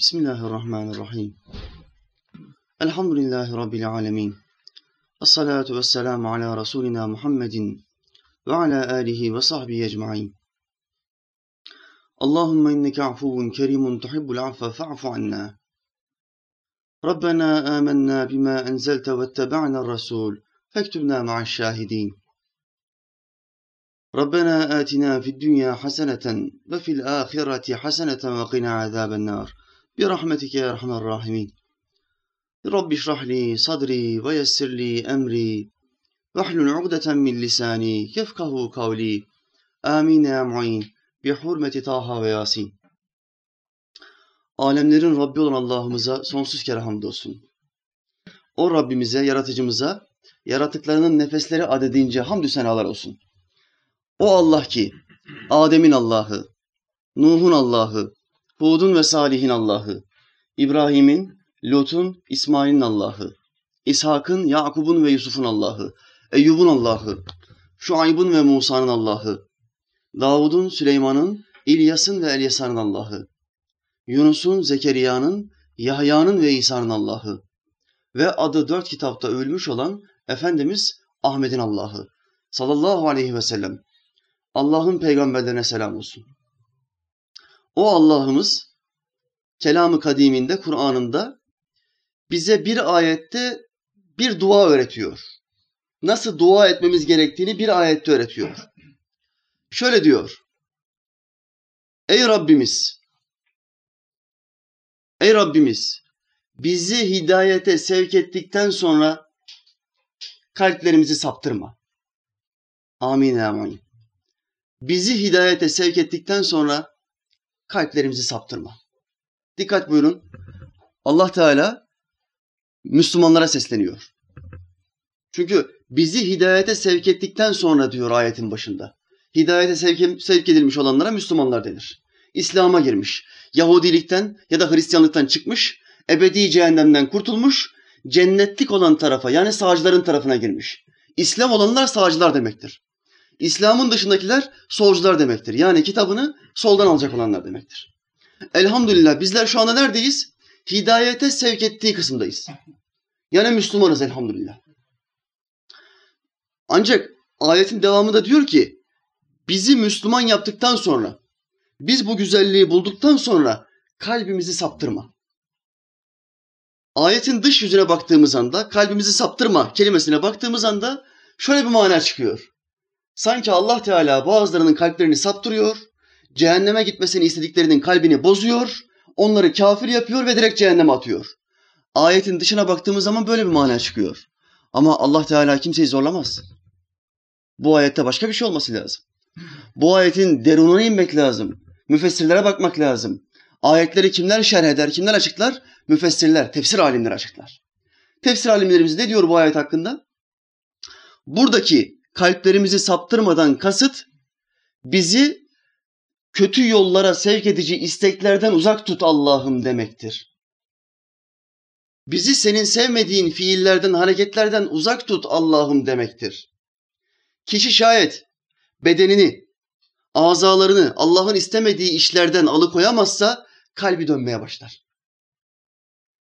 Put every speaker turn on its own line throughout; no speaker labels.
بسم الله الرحمن الرحيم. الحمد لله رب العالمين. الصلاة والسلام على رسولنا محمد وعلى آله وصحبه أجمعين. اللهم إنك عفو كريم تحب العفو فاعف عنا. ربنا آمنا بما أنزلت واتبعنا الرسول فاكتبنا مع الشاهدين. ربنا آتنا في الدنيا حسنة وفي الآخرة حسنة وقنا عذاب النار. Bi rahmetike erhamer rahimin. Rabbi şrahli sadri ve yessirli emri. Vahlul ugdeten min lisani yefkahu kavli. Amin ya muin. Bi hurmeti Taha ve Yasin. Alemlerin Rabbi olan Allah'ımıza sonsuz kere hamdolsun. O Rabbimize, yaratıcımıza, yaratıklarının nefesleri adedince hamdü senalar olsun. O Allah ki, Adem'in Allah'ı, Nuh'un Allah'ı, Hud'un ve Salih'in Allah'ı, İbrahim'in, Lut'un, İsmail'in Allah'ı, İshak'ın, Yakub'un ve Yusuf'un Allah'ı, Eyyub'un Allah'ı, Şuayb'ın ve Musa'nın Allah'ı, Davud'un, Süleyman'ın, İlyas'ın ve Elyasa'nın Allah'ı, Yunus'un, Zekeriya'nın, Yahya'nın ve İsa'nın Allah'ı ve adı dört kitapta övülmüş olan Efendimiz Ahmet'in Allah'ı sallallahu aleyhi ve sellem Allah'ın peygamberlerine selam olsun. O Allah'ımız kelamı kadiminde, Kur'an'ında bize bir ayette bir dua öğretiyor. Nasıl dua etmemiz gerektiğini bir ayette öğretiyor. Şöyle diyor. Ey Rabbimiz! Ey Rabbimiz! Bizi hidayete sevk ettikten sonra kalplerimizi saptırma. Amin amin bizi hidayete sevk ettikten sonra kalplerimizi saptırma. Dikkat buyurun. Allah Teala Müslümanlara sesleniyor. Çünkü bizi hidayete sevk ettikten sonra diyor ayetin başında. Hidayete sevk, sevk edilmiş olanlara Müslümanlar denir. İslam'a girmiş, Yahudilikten ya da Hristiyanlıktan çıkmış, ebedi cehennemden kurtulmuş, cennetlik olan tarafa yani sağcıların tarafına girmiş. İslam olanlar sağcılar demektir. İslam'ın dışındakiler solcular demektir. Yani kitabını soldan alacak olanlar demektir. Elhamdülillah bizler şu anda neredeyiz? Hidayete sevk ettiği kısımdayız. Yani Müslümanız elhamdülillah. Ancak ayetin devamında diyor ki bizi Müslüman yaptıktan sonra biz bu güzelliği bulduktan sonra kalbimizi saptırma. Ayetin dış yüzüne baktığımız anda kalbimizi saptırma kelimesine baktığımız anda şöyle bir mana çıkıyor. Sanki Allah Teala bazılarının kalplerini saptırıyor, cehenneme gitmesini istediklerinin kalbini bozuyor, onları kafir yapıyor ve direkt cehenneme atıyor. Ayetin dışına baktığımız zaman böyle bir mana çıkıyor. Ama Allah Teala kimseyi zorlamaz. Bu ayette başka bir şey olması lazım. Bu ayetin derununa inmek lazım. Müfessirlere bakmak lazım. Ayetleri kimler şerh eder, kimler açıklar? Müfessirler, tefsir alimleri açıklar. Tefsir alimlerimiz ne diyor bu ayet hakkında? Buradaki kalplerimizi saptırmadan kasıt bizi kötü yollara sevk edici isteklerden uzak tut Allah'ım demektir. Bizi senin sevmediğin fiillerden, hareketlerden uzak tut Allah'ım demektir. Kişi şayet bedenini, azalarını Allah'ın istemediği işlerden alıkoyamazsa kalbi dönmeye başlar.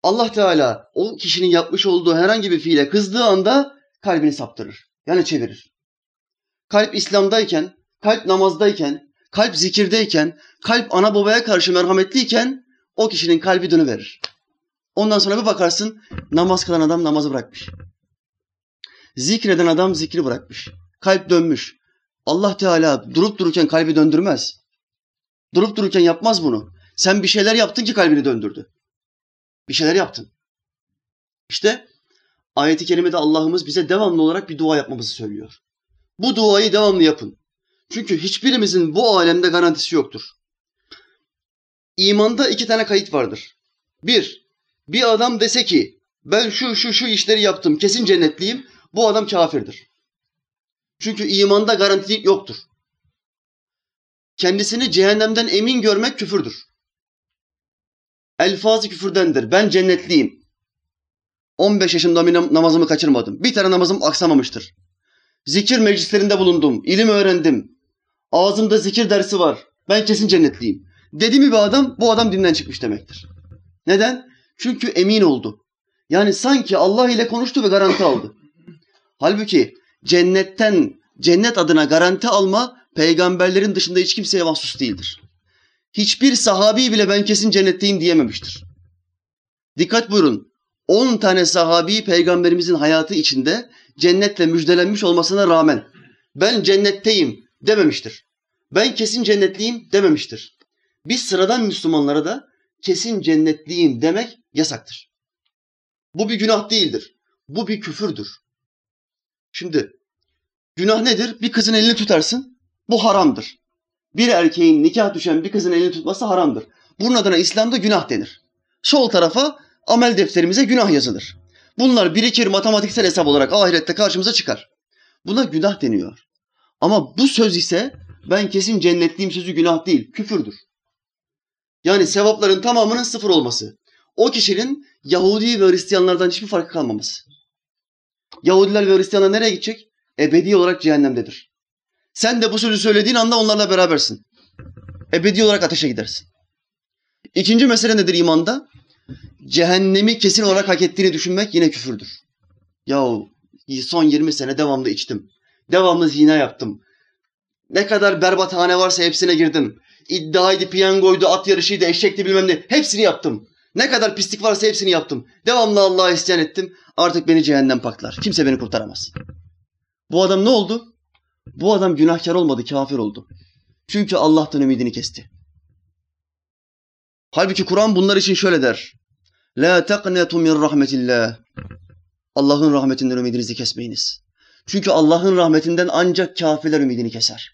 Allah Teala o kişinin yapmış olduğu herhangi bir fiile kızdığı anda kalbini saptırır. Yani çevirir. Kalp İslam'dayken, kalp namazdayken, kalp zikirdeyken, kalp ana babaya karşı merhametliyken o kişinin kalbi dönüverir. Ondan sonra bir bakarsın namaz kılan adam namazı bırakmış. Zikreden adam zikri bırakmış. Kalp dönmüş. Allah Teala durup dururken kalbi döndürmez. Durup dururken yapmaz bunu. Sen bir şeyler yaptın ki kalbini döndürdü. Bir şeyler yaptın. İşte ayeti kerimede Allah'ımız bize devamlı olarak bir dua yapmamızı söylüyor. Bu duayı devamlı yapın. Çünkü hiçbirimizin bu alemde garantisi yoktur. İmanda iki tane kayıt vardır. Bir, bir adam dese ki ben şu şu şu işleri yaptım kesin cennetliyim bu adam kafirdir. Çünkü imanda garanti yoktur. Kendisini cehennemden emin görmek küfürdür. Elfazı küfürdendir. Ben cennetliyim. 15 yaşımda namazımı kaçırmadım. Bir tane namazım aksamamıştır. Zikir meclislerinde bulundum. ilim öğrendim. Ağzımda zikir dersi var. Ben kesin cennetliyim. Dedi mi bir adam bu adam dinden çıkmış demektir. Neden? Çünkü emin oldu. Yani sanki Allah ile konuştu ve garanti aldı. Halbuki cennetten, cennet adına garanti alma peygamberlerin dışında hiç kimseye mahsus değildir. Hiçbir sahabi bile ben kesin cennetteyim diyememiştir. Dikkat buyurun. 10 tane sahabi peygamberimizin hayatı içinde cennetle müjdelenmiş olmasına rağmen ben cennetteyim dememiştir. Ben kesin cennetliyim dememiştir. Biz sıradan Müslümanlara da kesin cennetliyim demek yasaktır. Bu bir günah değildir. Bu bir küfürdür. Şimdi günah nedir? Bir kızın elini tutarsın. Bu haramdır. Bir erkeğin nikah düşen bir kızın elini tutması haramdır. Bunun adına İslam'da günah denir. Sol tarafa amel defterimize günah yazılır. Bunlar birikir matematiksel hesap olarak ahirette karşımıza çıkar. Buna günah deniyor. Ama bu söz ise ben kesin cennetliyim sözü günah değil, küfürdür. Yani sevapların tamamının sıfır olması. O kişinin Yahudi ve Hristiyanlardan hiçbir farkı kalmaması. Yahudiler ve Hristiyanlar nereye gidecek? Ebedi olarak cehennemdedir. Sen de bu sözü söylediğin anda onlarla berabersin. Ebedi olarak ateşe gidersin. İkinci mesele nedir imanda? Cehennemi kesin olarak hak ettiğini düşünmek yine küfürdür. Yahu son 20 sene devamlı içtim. Devamlı zina yaptım. Ne kadar berbat hane varsa hepsine girdim. İddiaydı, piyangoydu, at yarışıydı, eşekti bilmem ne. Hepsini yaptım. Ne kadar pislik varsa hepsini yaptım. Devamlı Allah'a isyan ettim. Artık beni cehennem paklar. Kimse beni kurtaramaz. Bu adam ne oldu? Bu adam günahkar olmadı, kafir oldu. Çünkü Allah'tan ümidini kesti. Halbuki Kur'an bunlar için şöyle der. La taqnetu min rahmetillah. Allah'ın rahmetinden ümidinizi kesmeyiniz. Çünkü Allah'ın rahmetinden ancak kafirler ümidini keser.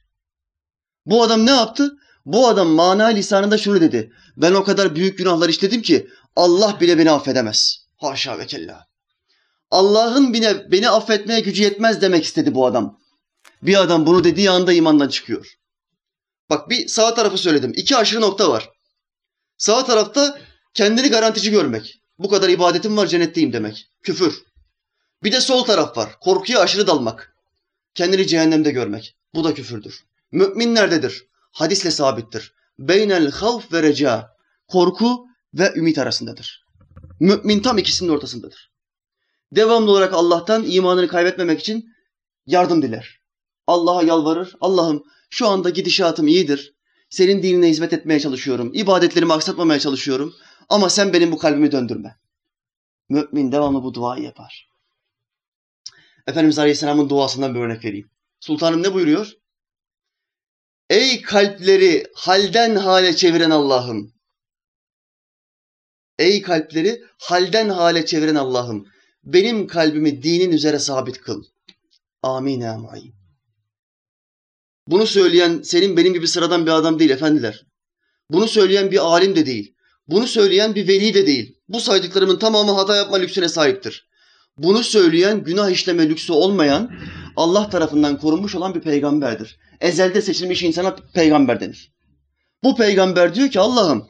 Bu adam ne yaptı? Bu adam mana lisanında şunu dedi. Ben o kadar büyük günahlar işledim ki Allah bile beni affedemez. Haşa ve kella. Allah'ın bile beni affetmeye gücü yetmez demek istedi bu adam. Bir adam bunu dediği anda imandan çıkıyor. Bak bir sağ tarafı söyledim. İki aşırı nokta var. Sağ tarafta kendini garantici görmek. Bu kadar ibadetim var cennetteyim demek. Küfür. Bir de sol taraf var. Korkuya aşırı dalmak. Kendini cehennemde görmek. Bu da küfürdür. Mümin nerededir? Hadisle sabittir. Beynel havf ve reca. Korku ve ümit arasındadır. Mümin tam ikisinin ortasındadır. Devamlı olarak Allah'tan imanını kaybetmemek için yardım diler. Allah'a yalvarır. Allah'ım şu anda gidişatım iyidir. Senin dinine hizmet etmeye çalışıyorum. İbadetlerimi aksatmamaya çalışıyorum. Ama sen benim bu kalbimi döndürme. Mümin devamlı bu duayı yapar. Efendimiz Aleyhisselam'ın duasından bir örnek vereyim. Sultanım ne buyuruyor? Ey kalpleri halden hale çeviren Allah'ım. Ey kalpleri halden hale çeviren Allah'ım. Benim kalbimi dinin üzere sabit kıl. Amin amin. Bunu söyleyen senin benim gibi sıradan bir adam değil efendiler. Bunu söyleyen bir alim de değil. Bunu söyleyen bir veli de değil. Bu saydıklarımın tamamı hata yapma lüksüne sahiptir. Bunu söyleyen günah işleme lüksü olmayan Allah tarafından korunmuş olan bir peygamberdir. Ezelde seçilmiş insana peygamber denir. Bu peygamber diyor ki Allah'ım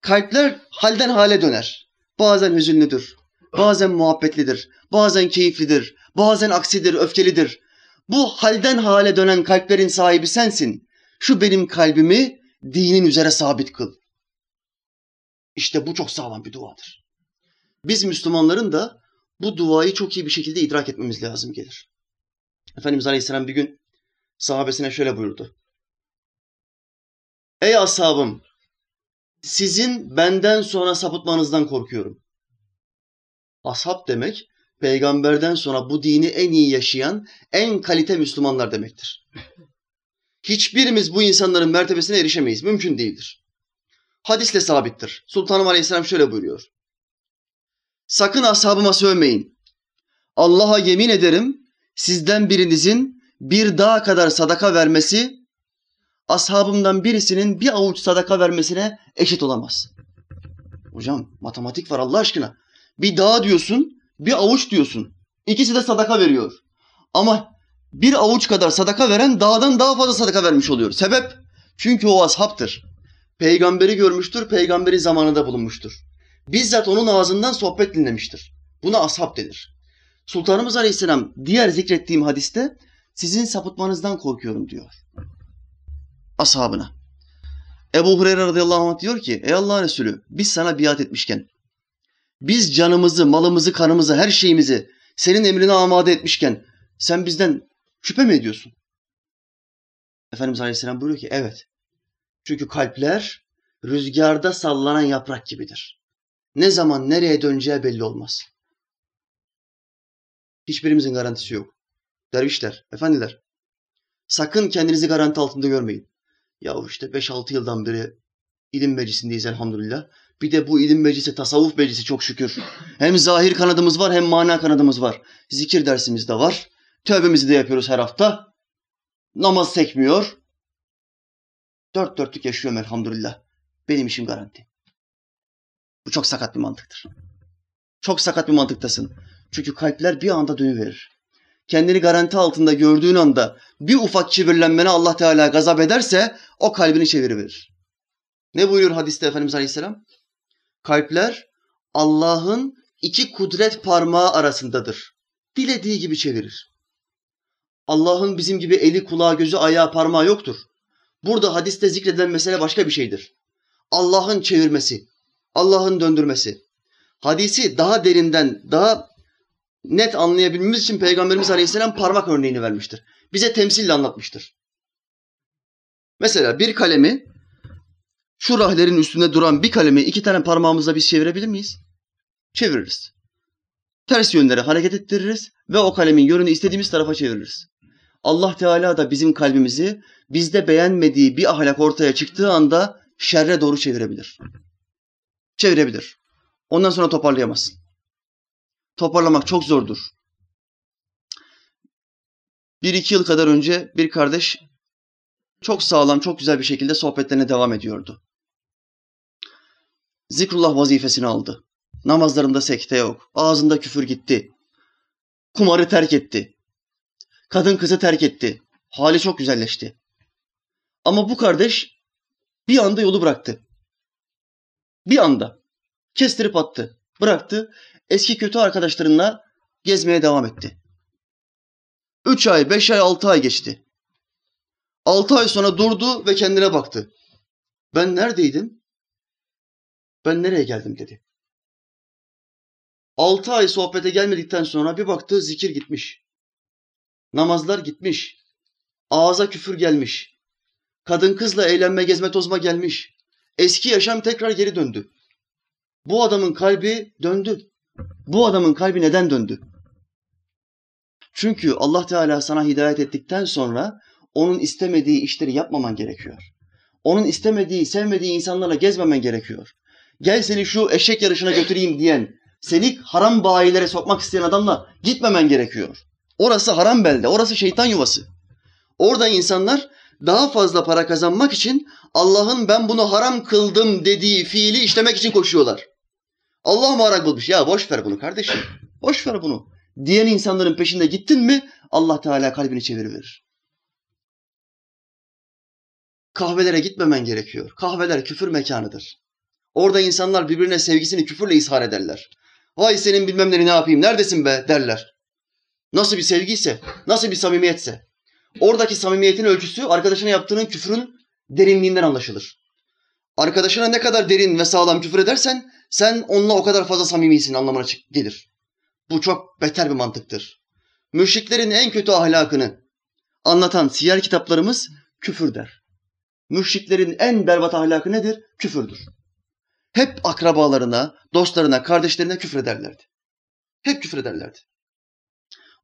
kalpler halden hale döner. Bazen hüzünlüdür, bazen muhabbetlidir, bazen keyiflidir, bazen aksidir, öfkelidir. Bu halden hale dönen kalplerin sahibi sensin. Şu benim kalbimi dinin üzere sabit kıl. İşte bu çok sağlam bir duadır. Biz Müslümanların da bu duayı çok iyi bir şekilde idrak etmemiz lazım gelir. Efendimiz Aleyhisselam bir gün sahabesine şöyle buyurdu. Ey ashabım, sizin benden sonra sapıtmanızdan korkuyorum. Ashab demek, peygamberden sonra bu dini en iyi yaşayan, en kalite Müslümanlar demektir. Hiçbirimiz bu insanların mertebesine erişemeyiz. Mümkün değildir. Hadisle sabittir. Sultanım Aleyhisselam şöyle buyuruyor. Sakın ashabıma sövmeyin. Allah'a yemin ederim sizden birinizin bir dağ kadar sadaka vermesi ashabımdan birisinin bir avuç sadaka vermesine eşit olamaz. Hocam matematik var Allah aşkına. Bir dağ diyorsun, bir avuç diyorsun. İkisi de sadaka veriyor. Ama bir avuç kadar sadaka veren dağdan daha fazla sadaka vermiş oluyor. Sebep? Çünkü o ashabtır. Peygamberi görmüştür, peygamberin zamanında bulunmuştur. Bizzat onun ağzından sohbet dinlemiştir. Buna ashab denir. Sultanımız Aleyhisselam diğer zikrettiğim hadiste sizin sapıtmanızdan korkuyorum diyor. Ashabına. Ebu Hureyre radıyallahu anh diyor ki ey Allah Resulü biz sana biat etmişken biz canımızı, malımızı, kanımızı, her şeyimizi senin emrine amade etmişken sen bizden şüphe mi ediyorsun? Efendimiz Aleyhisselam buyuruyor ki evet. Çünkü kalpler rüzgarda sallanan yaprak gibidir. Ne zaman nereye döneceği belli olmaz. Hiçbirimizin garantisi yok. Dervişler, efendiler. Sakın kendinizi garanti altında görmeyin. Ya işte 5-6 yıldan beri ilim meclisindeyiz elhamdülillah. Bir de bu ilim meclisi, tasavvuf meclisi çok şükür. Hem zahir kanadımız var hem mana kanadımız var. Zikir dersimiz de var. Tövbemizi de yapıyoruz her hafta. Namaz sekmiyor. Dört dörtlük yaşıyorum elhamdülillah. Benim işim garanti. Bu çok sakat bir mantıktır. Çok sakat bir mantıktasın. Çünkü kalpler bir anda dönüverir. Kendini garanti altında gördüğün anda bir ufak kibirlenmene Allah Teala gazap ederse o kalbini çeviriverir. Ne buyuruyor hadiste Efendimiz Aleyhisselam? Kalpler Allah'ın iki kudret parmağı arasındadır. Dilediği gibi çevirir. Allah'ın bizim gibi eli, kulağı, gözü, ayağı, parmağı yoktur. Burada hadiste zikredilen mesele başka bir şeydir. Allah'ın çevirmesi, Allah'ın döndürmesi. Hadisi daha derinden, daha net anlayabilmemiz için Peygamberimiz Aleyhisselam parmak örneğini vermiştir. Bize temsille anlatmıştır. Mesela bir kalemi, şu rahlerin üstünde duran bir kalemi iki tane parmağımızla biz çevirebilir miyiz? Çeviririz. Ters yönlere hareket ettiririz ve o kalemin yönünü istediğimiz tarafa çeviririz. Allah Teala da bizim kalbimizi bizde beğenmediği bir ahlak ortaya çıktığı anda şerre doğru çevirebilir. Çevirebilir. Ondan sonra toparlayamazsın. Toparlamak çok zordur. Bir iki yıl kadar önce bir kardeş çok sağlam, çok güzel bir şekilde sohbetlerine devam ediyordu. Zikrullah vazifesini aldı. Namazlarında sekte yok. Ağzında küfür gitti. Kumarı terk etti. Kadın kızı terk etti. Hali çok güzelleşti. Ama bu kardeş bir anda yolu bıraktı. Bir anda. Kestirip attı. Bıraktı. Eski kötü arkadaşlarınla gezmeye devam etti. Üç ay, beş ay, altı ay geçti. Altı ay sonra durdu ve kendine baktı. Ben neredeydim? Ben nereye geldim dedi. Altı ay sohbete gelmedikten sonra bir baktı zikir gitmiş. Namazlar gitmiş. Ağza küfür gelmiş. Kadın kızla eğlenme, gezme, tozma gelmiş. Eski yaşam tekrar geri döndü. Bu adamın kalbi döndü. Bu adamın kalbi neden döndü? Çünkü Allah Teala sana hidayet ettikten sonra onun istemediği işleri yapmaman gerekiyor. Onun istemediği, sevmediği insanlarla gezmemen gerekiyor. Gel seni şu eşek yarışına götüreyim diyen, seni haram bayilere sokmak isteyen adamla gitmemen gerekiyor. Orası haram belde, orası şeytan yuvası. Orada insanlar daha fazla para kazanmak için Allah'ın ben bunu haram kıldım dediği fiili işlemek için koşuyorlar. Allah mı haram bulmuş? Ya boş ver bunu kardeşim. Boş ver bunu. Diyen insanların peşinde gittin mi Allah Teala kalbini çevirir. Kahvelere gitmemen gerekiyor. Kahveler küfür mekanıdır. Orada insanlar birbirine sevgisini küfürle ishar ederler. Vay senin bilmem ne yapayım neredesin be derler. Nasıl bir sevgiyse, nasıl bir samimiyetse. Oradaki samimiyetin ölçüsü arkadaşına yaptığının küfrün derinliğinden anlaşılır. Arkadaşına ne kadar derin ve sağlam küfür edersen sen onunla o kadar fazla samimisin anlamına gelir. Bu çok beter bir mantıktır. Müşriklerin en kötü ahlakını anlatan siyer kitaplarımız küfür der. Müşriklerin en berbat ahlakı nedir? Küfürdür. Hep akrabalarına, dostlarına, kardeşlerine küfrederlerdi. Hep küfrederlerdi.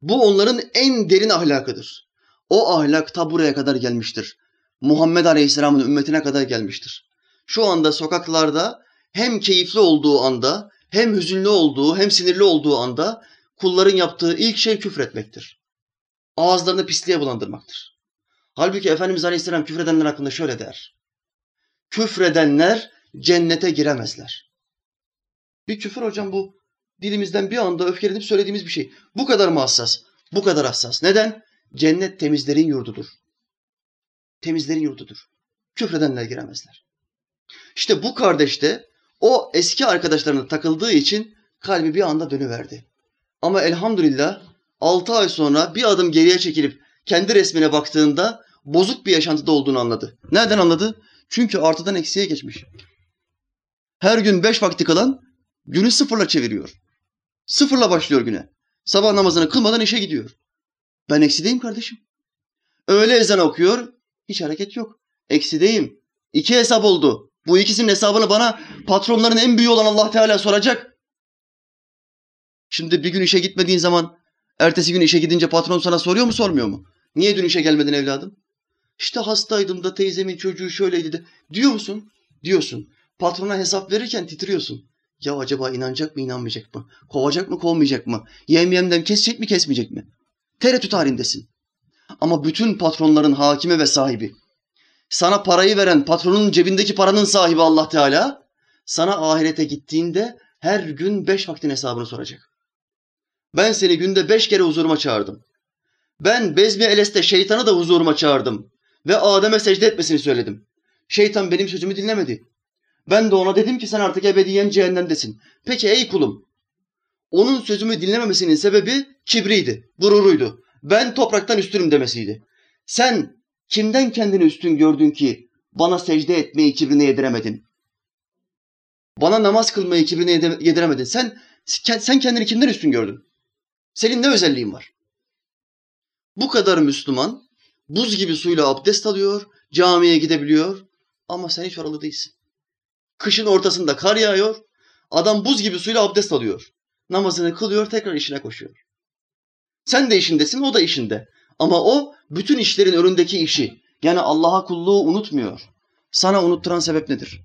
Bu onların en derin ahlakıdır. O ahlak ta buraya kadar gelmiştir. Muhammed Aleyhisselam'ın ümmetine kadar gelmiştir. Şu anda sokaklarda hem keyifli olduğu anda, hem hüzünlü olduğu, hem sinirli olduğu anda kulların yaptığı ilk şey küfretmektir. Ağızlarını pisliğe bulandırmaktır. Halbuki Efendimiz Aleyhisselam küfredenler hakkında şöyle der. Küfredenler cennete giremezler. Bir küfür hocam bu. Dilimizden bir anda öfkelenip söylediğimiz bir şey. Bu kadar mı hassas? Bu kadar hassas. Neden? Cennet temizlerin yurdudur. Temizlerin yurdudur. Küfredenler giremezler. İşte bu kardeş de o eski arkadaşlarına takıldığı için kalbi bir anda dönüverdi. Ama elhamdülillah 6 ay sonra bir adım geriye çekilip kendi resmine baktığında bozuk bir yaşantıda olduğunu anladı. Nereden anladı? Çünkü artıdan eksiye geçmiş. Her gün beş vakti kalan günü sıfırla çeviriyor. Sıfırla başlıyor güne. Sabah namazını kılmadan işe gidiyor. Ben eksideyim kardeşim. Öğle ezan okuyor, hiç hareket yok. Eksideyim. İki hesap oldu. Bu ikisinin hesabını bana patronların en büyüğü olan Allah Teala soracak. Şimdi bir gün işe gitmediğin zaman ertesi gün işe gidince patron sana soruyor mu sormuyor mu? Niye dün işe gelmedin evladım? İşte hastaydım da teyzemin çocuğu şöyleydi de. Diyor musun? Diyorsun. Patrona hesap verirken titriyorsun. Ya acaba inanacak mı inanmayacak mı? Kovacak mı kovmayacak mı? Yem yemden kesecek mi kesmeyecek mi? Tereddüt halindesin. Ama bütün patronların hakimi ve sahibi. Sana parayı veren patronun cebindeki paranın sahibi Allah Teala. Sana ahirete gittiğinde her gün beş vaktin hesabını soracak. Ben seni günde beş kere huzuruma çağırdım. Ben Bezmi Eles'te şeytanı da huzuruma çağırdım. Ve Adem'e secde etmesini söyledim. Şeytan benim sözümü dinlemedi. Ben de ona dedim ki sen artık ebediyen cehennemdesin. Peki ey kulum. Onun sözümü dinlememesinin sebebi kibriydi, gururuydu. Ben topraktan üstünüm demesiydi. Sen kimden kendini üstün gördün ki bana secde etmeyi kibrine yediremedin? Bana namaz kılmayı kibrine yediremedin. Sen sen kendini kimden üstün gördün? Senin ne özelliğin var? Bu kadar Müslüman buz gibi suyla abdest alıyor, camiye gidebiliyor ama sen hiç oralı değilsin. Kışın ortasında kar yağıyor, adam buz gibi suyla abdest alıyor. Namazını kılıyor, tekrar işine koşuyor. Sen de işindesin, o da işinde. Ama o bütün işlerin önündeki işi, yani Allah'a kulluğu unutmuyor. Sana unutturan sebep nedir?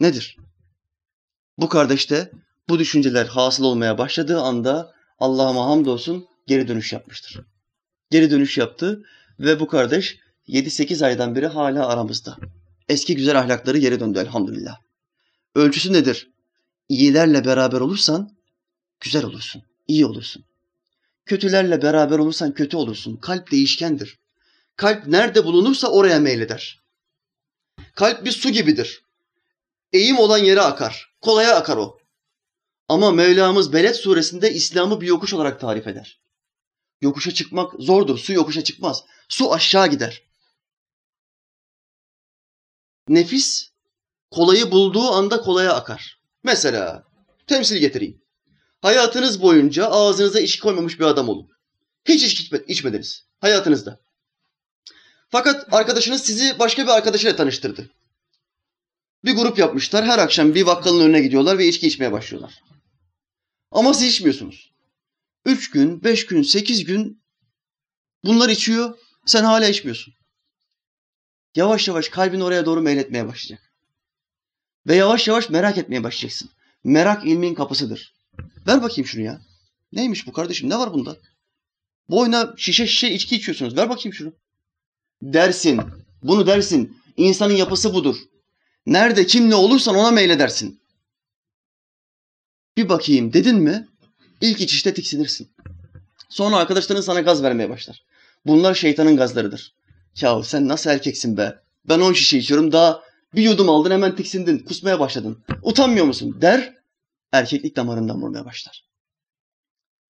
Nedir? Bu kardeşte bu düşünceler hasıl olmaya başladığı anda Allah'a hamdolsun geri dönüş yapmıştır. Geri dönüş yaptı ve bu kardeş 7-8 aydan beri hala aramızda. Eski güzel ahlakları geri döndü elhamdülillah. Ölçüsü nedir? İyilerle beraber olursan güzel olursun, iyi olursun. Kötülerle beraber olursan kötü olursun. Kalp değişkendir. Kalp nerede bulunursa oraya meyleder. Kalp bir su gibidir. Eğim olan yere akar. Kolaya akar o. Ama Mevlamız Beled suresinde İslam'ı bir yokuş olarak tarif eder. Yokuşa çıkmak zordur. Su yokuşa çıkmaz. Su aşağı gider. Nefis kolayı bulduğu anda kolaya akar. Mesela temsil getireyim. Hayatınız boyunca ağzınıza içki koymamış bir adam olun. Hiç içki içmediniz hayatınızda. Fakat arkadaşınız sizi başka bir arkadaşıyla tanıştırdı. Bir grup yapmışlar. Her akşam bir vakkalın önüne gidiyorlar ve içki içmeye başlıyorlar. Ama siz içmiyorsunuz. Üç gün, beş gün, sekiz gün bunlar içiyor. Sen hala içmiyorsun. Yavaş yavaş kalbin oraya doğru meyletmeye başlayacak. Ve yavaş yavaş merak etmeye başlayacaksın. Merak ilmin kapısıdır. Ver bakayım şunu ya. Neymiş bu kardeşim? Ne var bunda? Boyuna şişe şişe içki içiyorsunuz. Ver bakayım şunu. Dersin. Bunu dersin. İnsanın yapısı budur. Nerede kim ne olursan ona meyledersin. Bir bakayım dedin mi ilk içişte tiksinirsin. Sonra arkadaşların sana gaz vermeye başlar. Bunlar şeytanın gazlarıdır. Yahu sen nasıl erkeksin be? Ben on şişe içiyorum daha bir yudum aldın hemen tiksindin, kusmaya başladın. Utanmıyor musun? Der, erkeklik damarından vurmaya başlar.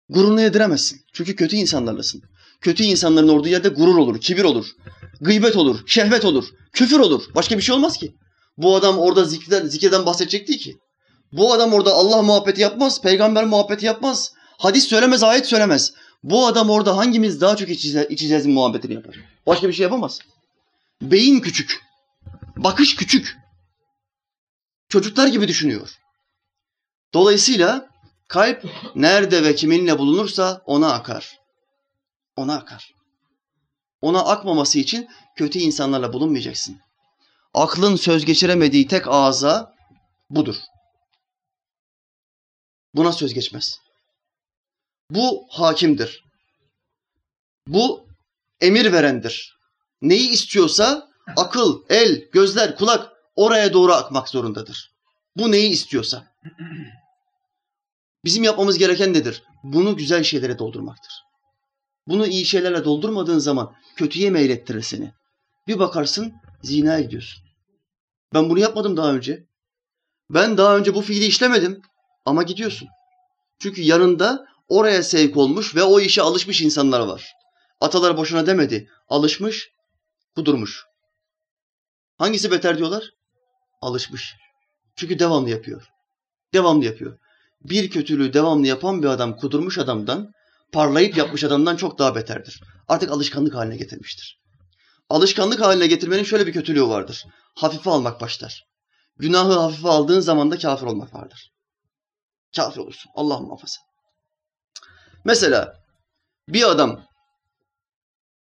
Gururunu yediremezsin. Çünkü kötü insanlarlasın. Kötü insanların olduğu yerde gurur olur, kibir olur, gıybet olur, şehvet olur, küfür olur. Başka bir şey olmaz ki. Bu adam orada zikirden, zikirden bahsedecek değil ki. Bu adam orada Allah muhabbeti yapmaz, peygamber muhabbeti yapmaz. Hadis söylemez, ayet söylemez. Bu adam orada hangimiz daha çok içeceğiz, içeceğiz muhabbetini yapar. Başka bir şey yapamaz. Beyin küçük. Bakış küçük. Çocuklar gibi düşünüyor. Dolayısıyla kalp nerede ve kiminle bulunursa ona akar. Ona akar. Ona akmaması için kötü insanlarla bulunmayacaksın. Aklın söz geçiremediği tek ağza budur. Buna söz geçmez. Bu hakimdir. Bu emir verendir. Neyi istiyorsa akıl, el, gözler, kulak oraya doğru akmak zorundadır. Bu neyi istiyorsa. Bizim yapmamız gereken nedir? Bunu güzel şeylere doldurmaktır. Bunu iyi şeylerle doldurmadığın zaman kötüye meylettirir seni. Bir bakarsın zina ediyorsun. Ben bunu yapmadım daha önce. Ben daha önce bu fiili işlemedim ama gidiyorsun. Çünkü yanında oraya sevk olmuş ve o işe alışmış insanlar var. Atalar boşuna demedi. Alışmış, Kudurmuş. Hangisi beter diyorlar? Alışmış. Çünkü devamlı yapıyor. Devamlı yapıyor. Bir kötülüğü devamlı yapan bir adam kudurmuş adamdan, parlayıp yapmış adamdan çok daha beterdir. Artık alışkanlık haline getirmiştir. Alışkanlık haline getirmenin şöyle bir kötülüğü vardır. Hafife almak başlar. Günahı hafife aldığın zaman da kafir olmak vardır. Kafir olursun. Allah muhafaza. Mesela bir adam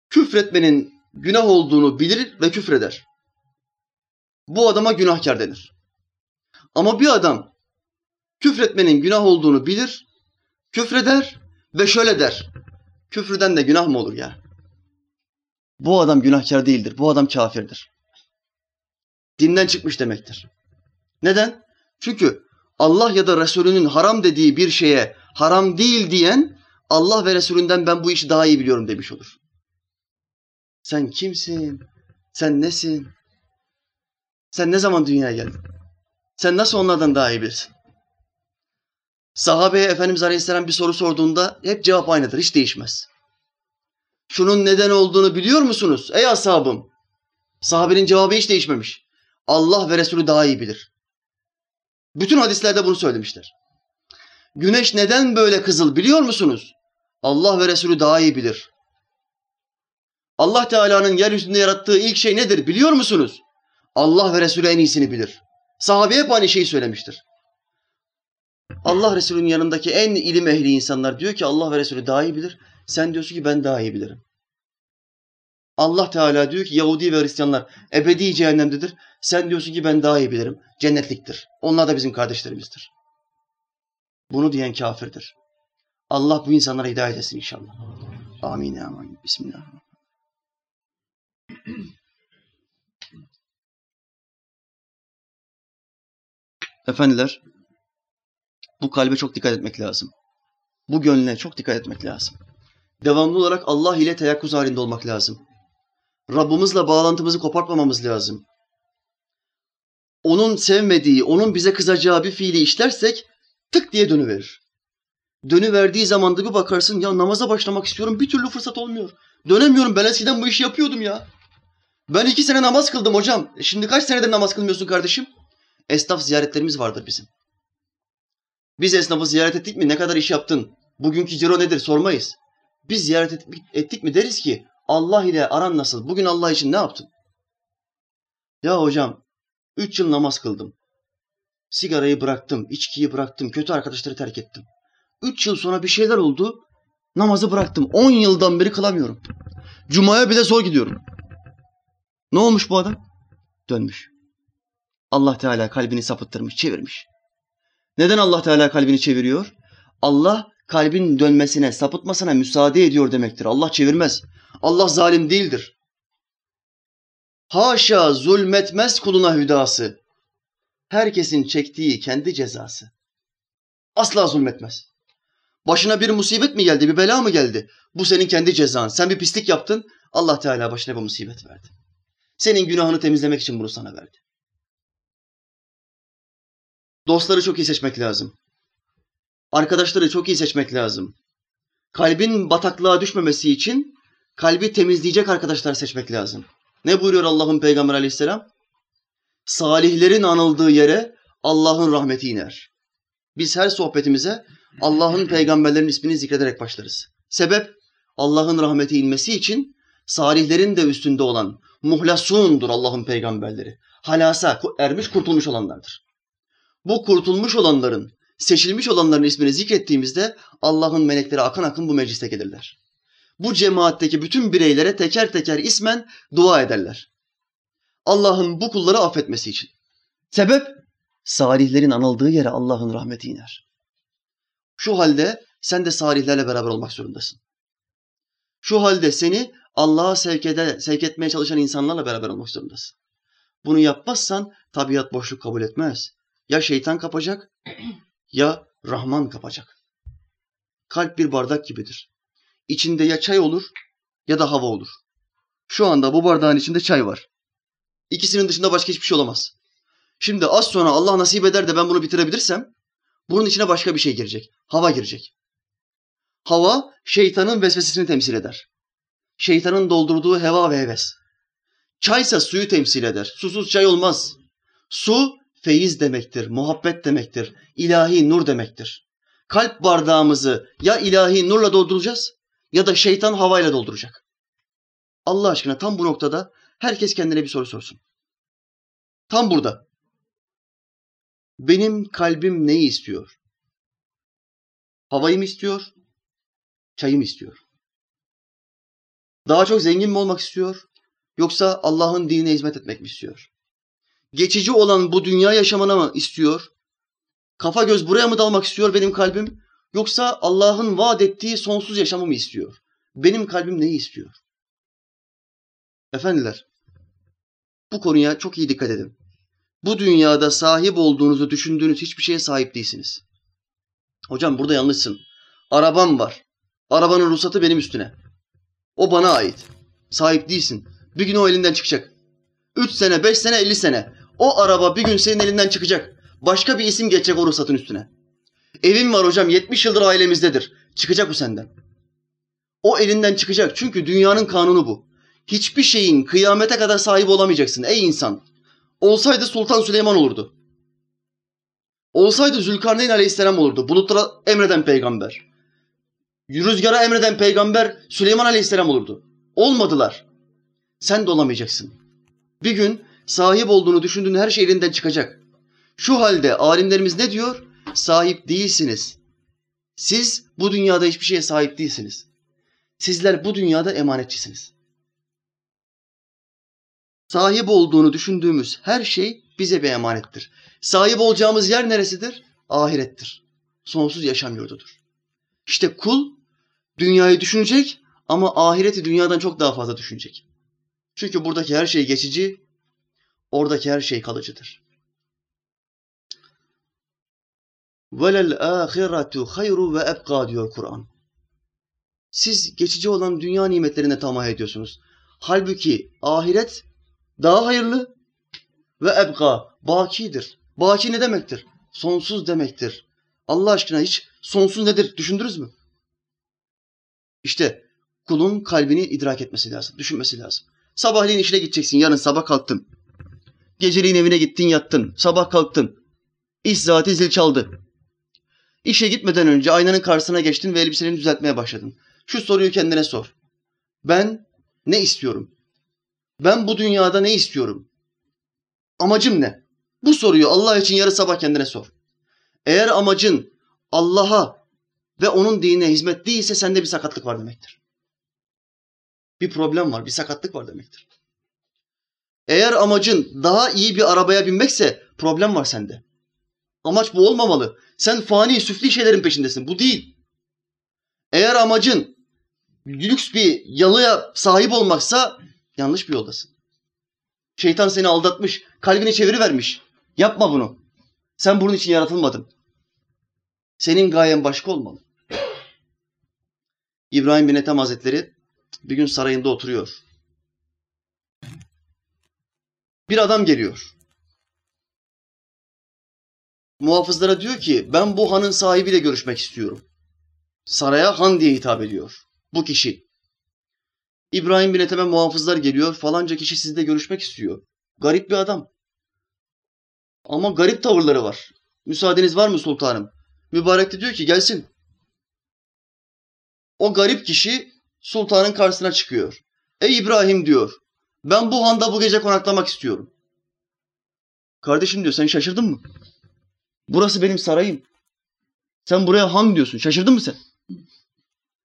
küfretmenin günah olduğunu bilir ve küfreder. Bu adama günahkar denir. Ama bir adam küfretmenin günah olduğunu bilir, küfreder ve şöyle der. Küfreden de günah mı olur ya? Bu adam günahkar değildir. Bu adam kafirdir. Dinden çıkmış demektir. Neden? Çünkü Allah ya da Resulünün haram dediği bir şeye haram değil diyen Allah ve Resulünden ben bu işi daha iyi biliyorum demiş olur. Sen kimsin? Sen nesin? Sen ne zaman dünyaya geldin? Sen nasıl onlardan daha iyi bilirsin? Sahabeye Efendimiz Aleyhisselam bir soru sorduğunda hep cevap aynıdır, hiç değişmez. Şunun neden olduğunu biliyor musunuz ey ashabım? Sahabenin cevabı hiç değişmemiş. Allah ve Resulü daha iyi bilir. Bütün hadislerde bunu söylemişler. Güneş neden böyle kızıl biliyor musunuz? Allah ve Resulü daha iyi bilir. Allah Teala'nın yeryüzünde yarattığı ilk şey nedir biliyor musunuz? Allah ve Resulü en iyisini bilir. Sahabe hep aynı şeyi söylemiştir. Allah Resulü'nün yanındaki en ilim ehli insanlar diyor ki Allah ve Resulü daha iyi bilir. Sen diyorsun ki ben daha iyi bilirim. Allah Teala diyor ki Yahudi ve Hristiyanlar ebedi cehennemdedir. Sen diyorsun ki ben daha iyi bilirim. Cennetliktir. Onlar da bizim kardeşlerimizdir. Bunu diyen kafirdir. Allah bu insanlara hidayet etsin inşallah. Amin. Amin. Bismillahirrahmanirrahim. Efendiler, bu kalbe çok dikkat etmek lazım. Bu gönlüne çok dikkat etmek lazım. Devamlı olarak Allah ile teyakkuz halinde olmak lazım. Rabbimizle bağlantımızı kopartmamamız lazım. Onun sevmediği, onun bize kızacağı bir fiili işlersek tık diye dönüverir. Dönüverdiği zaman da bir bakarsın ya namaza başlamak istiyorum bir türlü fırsat olmuyor. Dönemiyorum ben eskiden bu işi yapıyordum ya. Ben iki sene namaz kıldım hocam. E şimdi kaç senedir namaz kılmıyorsun kardeşim? Esnaf ziyaretlerimiz vardır bizim. Biz esnafı ziyaret ettik mi? Ne kadar iş yaptın? Bugünkü ciro nedir? Sormayız. Biz ziyaret ettik, mi deriz ki Allah ile aran nasıl? Bugün Allah için ne yaptın? Ya hocam, üç yıl namaz kıldım. Sigarayı bıraktım, içkiyi bıraktım, kötü arkadaşları terk ettim. Üç yıl sonra bir şeyler oldu, namazı bıraktım. On yıldan beri kılamıyorum. Cuma'ya bile zor gidiyorum. Ne olmuş bu adam? Dönmüş. Allah Teala kalbini sapıttırmış, çevirmiş. Neden Allah Teala kalbini çeviriyor? Allah kalbin dönmesine, sapıtmasına müsaade ediyor demektir. Allah çevirmez. Allah zalim değildir. Haşa zulmetmez kuluna hüdası. Herkesin çektiği kendi cezası. Asla zulmetmez. Başına bir musibet mi geldi, bir bela mı geldi? Bu senin kendi cezan. Sen bir pislik yaptın, Allah Teala başına bir musibet verdi. Senin günahını temizlemek için bunu sana verdi. Dostları çok iyi seçmek lazım. Arkadaşları çok iyi seçmek lazım. Kalbin bataklığa düşmemesi için kalbi temizleyecek arkadaşlar seçmek lazım. Ne buyuruyor Allah'ın Peygamber aleyhisselam? Salihlerin anıldığı yere Allah'ın rahmeti iner. Biz her sohbetimize Allah'ın peygamberlerin ismini zikrederek başlarız. Sebep Allah'ın rahmeti inmesi için salihlerin de üstünde olan muhlasundur Allah'ın peygamberleri. Halasa ermiş kurtulmuş olanlardır. Bu kurtulmuş olanların, seçilmiş olanların ismini zikrettiğimizde Allah'ın melekleri akın akın bu mecliste gelirler. Bu cemaatteki bütün bireylere teker teker ismen dua ederler. Allah'ın bu kulları affetmesi için. Sebep salihlerin anıldığı yere Allah'ın rahmeti iner. Şu halde sen de salihlerle beraber olmak zorundasın. Şu halde seni Allah'a sevk, ede, sevk etmeye çalışan insanlarla beraber olmak zorundasın. Bunu yapmazsan tabiat boşluk kabul etmez. Ya şeytan kapacak ya Rahman kapacak. Kalp bir bardak gibidir. İçinde ya çay olur ya da hava olur. Şu anda bu bardağın içinde çay var. İkisinin dışında başka hiçbir şey olamaz. Şimdi az sonra Allah nasip eder de ben bunu bitirebilirsem bunun içine başka bir şey girecek. Hava girecek. Hava şeytanın vesvesesini temsil eder. Şeytanın doldurduğu heva ve heves. Çaysa suyu temsil eder. Susuz çay olmaz. Su feyiz demektir, muhabbet demektir, ilahi nur demektir. Kalp bardağımızı ya ilahi nurla dolduracağız ya da şeytan havayla dolduracak. Allah aşkına tam bu noktada herkes kendine bir soru sorsun. Tam burada. Benim kalbim neyi istiyor? Havayı mı istiyor? Çayı mı istiyor? Daha çok zengin mi olmak istiyor? Yoksa Allah'ın dinine hizmet etmek mi istiyor? Geçici olan bu dünya yaşamına mı istiyor? Kafa göz buraya mı dalmak istiyor benim kalbim? Yoksa Allah'ın vaat ettiği sonsuz yaşamı mı istiyor? Benim kalbim neyi istiyor? Efendiler, bu konuya çok iyi dikkat edin. Bu dünyada sahip olduğunuzu düşündüğünüz hiçbir şeye sahip değilsiniz. Hocam burada yanlışsın. Arabam var. Arabanın ruhsatı benim üstüne. O bana ait. Sahip değilsin. Bir gün o elinden çıkacak. Üç sene, beş sene, elli sene. O araba bir gün senin elinden çıkacak. Başka bir isim geçecek o ruhsatın üstüne. Evim var hocam, yetmiş yıldır ailemizdedir. Çıkacak bu senden. O elinden çıkacak çünkü dünyanın kanunu bu. Hiçbir şeyin kıyamete kadar sahip olamayacaksın ey insan. Olsaydı Sultan Süleyman olurdu. Olsaydı Zülkarneyn Aleyhisselam olurdu. Bulutlara emreden peygamber. Rüzgara emreden peygamber Süleyman Aleyhisselam olurdu. Olmadılar. Sen de olamayacaksın. Bir gün sahip olduğunu düşündüğün her şey elinden çıkacak. Şu halde alimlerimiz ne diyor? Sahip değilsiniz. Siz bu dünyada hiçbir şeye sahip değilsiniz. Sizler bu dünyada emanetçisiniz. Sahip olduğunu düşündüğümüz her şey bize bir emanettir. Sahip olacağımız yer neresidir? Ahirettir. Sonsuz yaşam yurdudur. İşte kul dünyayı düşünecek ama ahireti dünyadan çok daha fazla düşünecek. Çünkü buradaki her şey geçici, oradaki her şey kalıcıdır. Velel ahiretu hayru ve ebqa diyor Kur'an. Siz geçici olan dünya nimetlerine tamah ediyorsunuz. Halbuki ahiret daha hayırlı ve ebqa bakidir. Baki ne demektir? Sonsuz demektir. Allah aşkına hiç sonsuz nedir düşündünüz mü? İşte kulun kalbini idrak etmesi lazım, düşünmesi lazım. Sabahleyin işine gideceksin, yarın sabah kalktın. Geceliğin evine gittin, yattın. Sabah kalktın. İş saati zil çaldı. İşe gitmeden önce aynanın karşısına geçtin ve elbiseni düzeltmeye başladın. Şu soruyu kendine sor. Ben ne istiyorum? Ben bu dünyada ne istiyorum? Amacım ne? Bu soruyu Allah için yarı sabah kendine sor. Eğer amacın Allah'a ve onun dinine hizmet değilse sende bir sakatlık var demektir. Bir problem var, bir sakatlık var demektir. Eğer amacın daha iyi bir arabaya binmekse problem var sende. Amaç bu olmamalı. Sen fani, süfli şeylerin peşindesin. Bu değil. Eğer amacın lüks bir yalıya sahip olmaksa yanlış bir yoldasın. Şeytan seni aldatmış, kalbini çevirivermiş. Yapma bunu. Sen bunun için yaratılmadın. Senin gayen başka olmalı. İbrahim bin Ethem Hazretleri bir gün sarayında oturuyor. Bir adam geliyor. Muhafızlara diyor ki ben bu hanın sahibiyle görüşmek istiyorum. Saraya han diye hitap ediyor. Bu kişi. İbrahim bin Ethem'e muhafızlar geliyor. Falanca kişi sizle görüşmek istiyor. Garip bir adam. Ama garip tavırları var. Müsaadeniz var mı sultanım? Mübarek de diyor ki gelsin. O garip kişi sultanın karşısına çıkıyor. Ey İbrahim diyor. Ben bu handa bu gece konaklamak istiyorum. Kardeşim diyor sen şaşırdın mı? Burası benim sarayım. Sen buraya han diyorsun. Şaşırdın mı sen?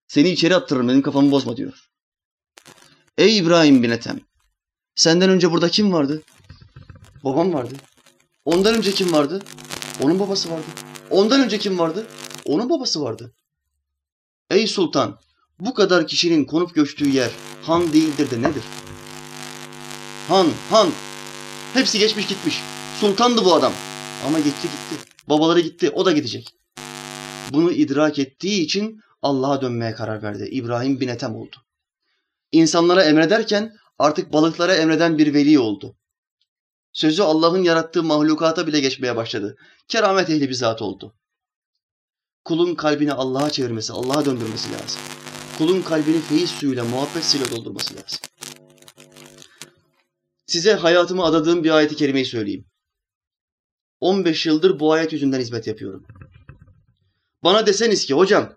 Seni içeri attırırım benim kafamı bozma diyor. Ey İbrahim bin Ethem. Senden önce burada kim vardı? Babam vardı. Ondan önce kim vardı? Onun babası vardı. Ondan önce kim vardı? Onun babası vardı. Ey sultan, bu kadar kişinin konup göçtüğü yer han değildir de nedir? Han, han. Hepsi geçmiş gitmiş. Sultandı bu adam. Ama gitti gitti. Babaları gitti, o da gidecek. Bunu idrak ettiği için Allah'a dönmeye karar verdi. İbrahim bin Ethem oldu. İnsanlara emrederken artık balıklara emreden bir veli oldu. Sözü Allah'ın yarattığı mahlukata bile geçmeye başladı. Keramet ehli bir zat oldu. Kulun kalbini Allah'a çevirmesi, Allah'a döndürmesi lazım. Kulun kalbini feyiz suyuyla, muhabbet suyuyla doldurması lazım. Size hayatımı adadığım bir ayeti kerimeyi söyleyeyim. 15 yıldır bu ayet yüzünden hizmet yapıyorum. Bana deseniz ki hocam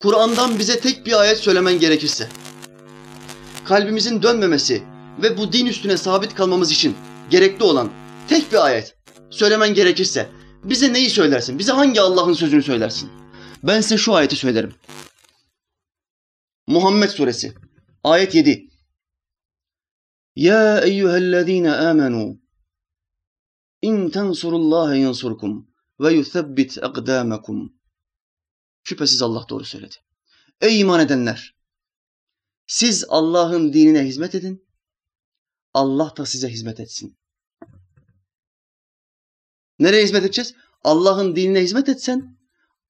Kur'an'dan bize tek bir ayet söylemen gerekirse kalbimizin dönmemesi ve bu din üstüne sabit kalmamız için gerekli olan tek bir ayet söylemen gerekirse bize neyi söylersin? Bize hangi Allah'ın sözünü söylersin? Ben size şu ayeti söylerim. Muhammed suresi ayet 7. Ya eyyühellezine amenu in tensurullaha yansurkum ve yuthabbit akdamakum. Şüphesiz Allah doğru söyledi. Ey iman edenler! Siz Allah'ın dinine hizmet edin. Allah da size hizmet etsin. Nereye hizmet edeceğiz? Allah'ın dinine hizmet etsen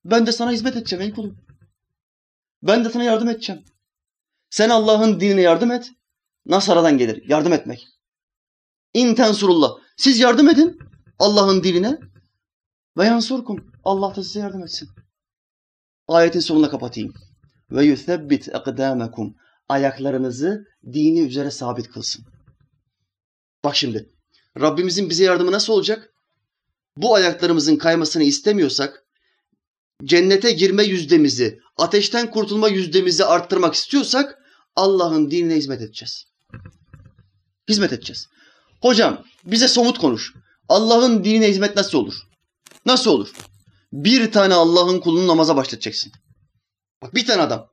ben de sana hizmet edeceğim ey kulum. Ben de sana yardım edeceğim. Sen Allah'ın dinine yardım et. Nasara'dan gelir. Yardım etmek. İn tensurullah. Siz yardım edin Allah'ın dinine. Ve yansurkum. Allah da size yardım etsin. Ayetin sonuna kapatayım. Ve yuthebbit ekdâmekum. Ayaklarınızı dini üzere sabit kılsın. Bak şimdi. Rabbimizin bize yardımı nasıl olacak? Bu ayaklarımızın kaymasını istemiyorsak, cennete girme yüzdemizi, ateşten kurtulma yüzdemizi arttırmak istiyorsak Allah'ın dinine hizmet edeceğiz. Hizmet edeceğiz. Hocam bize somut konuş. Allah'ın dinine hizmet nasıl olur? Nasıl olur? Bir tane Allah'ın kulunu namaza başlatacaksın. Bak bir tane adam.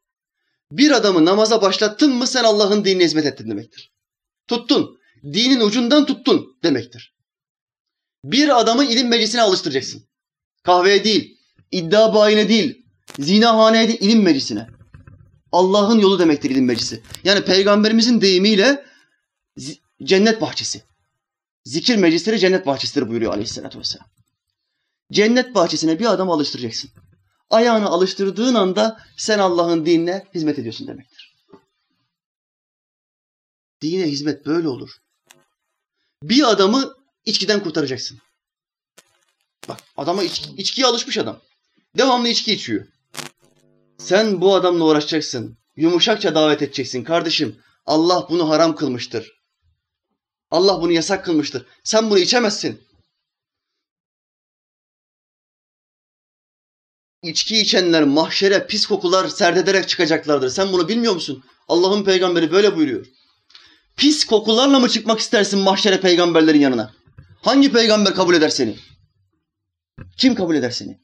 Bir adamı namaza başlattın mı sen Allah'ın dinine hizmet ettin demektir. Tuttun. Dinin ucundan tuttun demektir. Bir adamı ilim meclisine alıştıracaksın. Kahveye değil, iddia bayine değil, zinahaneye değil, ilim meclisine. Allah'ın yolu demektir ilim meclisi. Yani peygamberimizin deyimiyle cennet bahçesi. Zikir meclisleri cennet bahçesidir buyuruyor aleyhissalatü vesselam. Cennet bahçesine bir adam alıştıracaksın. Ayağını alıştırdığın anda sen Allah'ın dinine hizmet ediyorsun demektir. Dine hizmet böyle olur. Bir adamı içkiden kurtaracaksın. Bak adama iç, içkiye alışmış adam. Devamlı içki içiyor. Sen bu adamla uğraşacaksın. Yumuşakça davet edeceksin. Kardeşim Allah bunu haram kılmıştır. Allah bunu yasak kılmıştır. Sen bunu içemezsin. İçki içenler mahşere pis kokular serdederek çıkacaklardır. Sen bunu bilmiyor musun? Allah'ın peygamberi böyle buyuruyor. Pis kokularla mı çıkmak istersin mahşere peygamberlerin yanına? Hangi peygamber kabul eder seni? Kim kabul eder seni?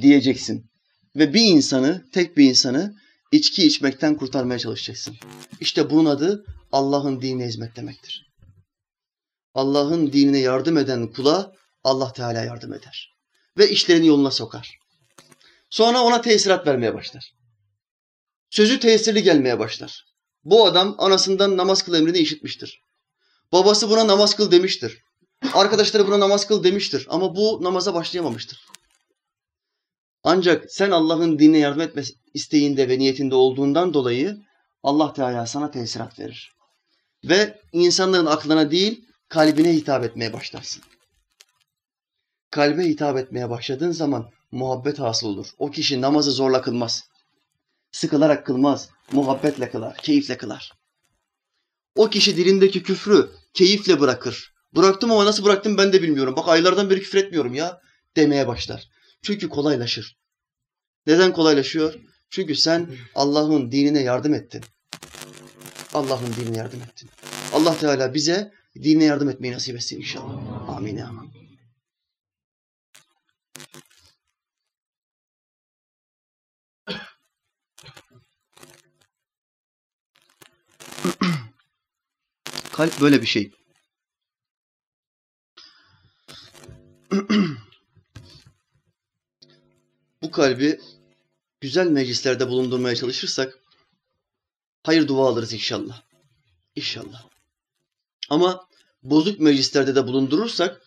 Diyeceksin. Ve bir insanı, tek bir insanı içki içmekten kurtarmaya çalışacaksın. İşte bunun adı Allah'ın dinine hizmet demektir. Allah'ın dinine yardım eden kula Allah Teala yardım eder. Ve işlerini yoluna sokar. Sonra ona tesirat vermeye başlar. Sözü tesirli gelmeye başlar. Bu adam anasından namaz kıl emrini işitmiştir. Babası buna namaz kıl demiştir. Arkadaşları buna namaz kıl demiştir. Ama bu namaza başlayamamıştır. Ancak sen Allah'ın dinine yardım etme isteğinde ve niyetinde olduğundan dolayı Allah Teala sana tesirat verir. Ve insanların aklına değil kalbine hitap etmeye başlarsın. Kalbe hitap etmeye başladığın zaman muhabbet hasıl olur. O kişi namazı zorla kılmaz. Sıkılarak kılmaz. Muhabbetle kılar, keyifle kılar. O kişi dilindeki küfrü keyifle bırakır. Bıraktım ama nasıl bıraktım ben de bilmiyorum. Bak aylardan beri küfür etmiyorum ya demeye başlar. Çünkü kolaylaşır. Neden kolaylaşıyor? Çünkü sen Allah'ın dinine yardım ettin. Allah'ın dinine yardım ettin. Allah Teala bize dinine yardım etmeyi nasip etsin inşallah. Amin. Amin. Kalp böyle bir şey. Bu kalbi güzel meclislerde bulundurmaya çalışırsak hayır dua alırız inşallah. İnşallah. Ama bozuk meclislerde de bulundurursak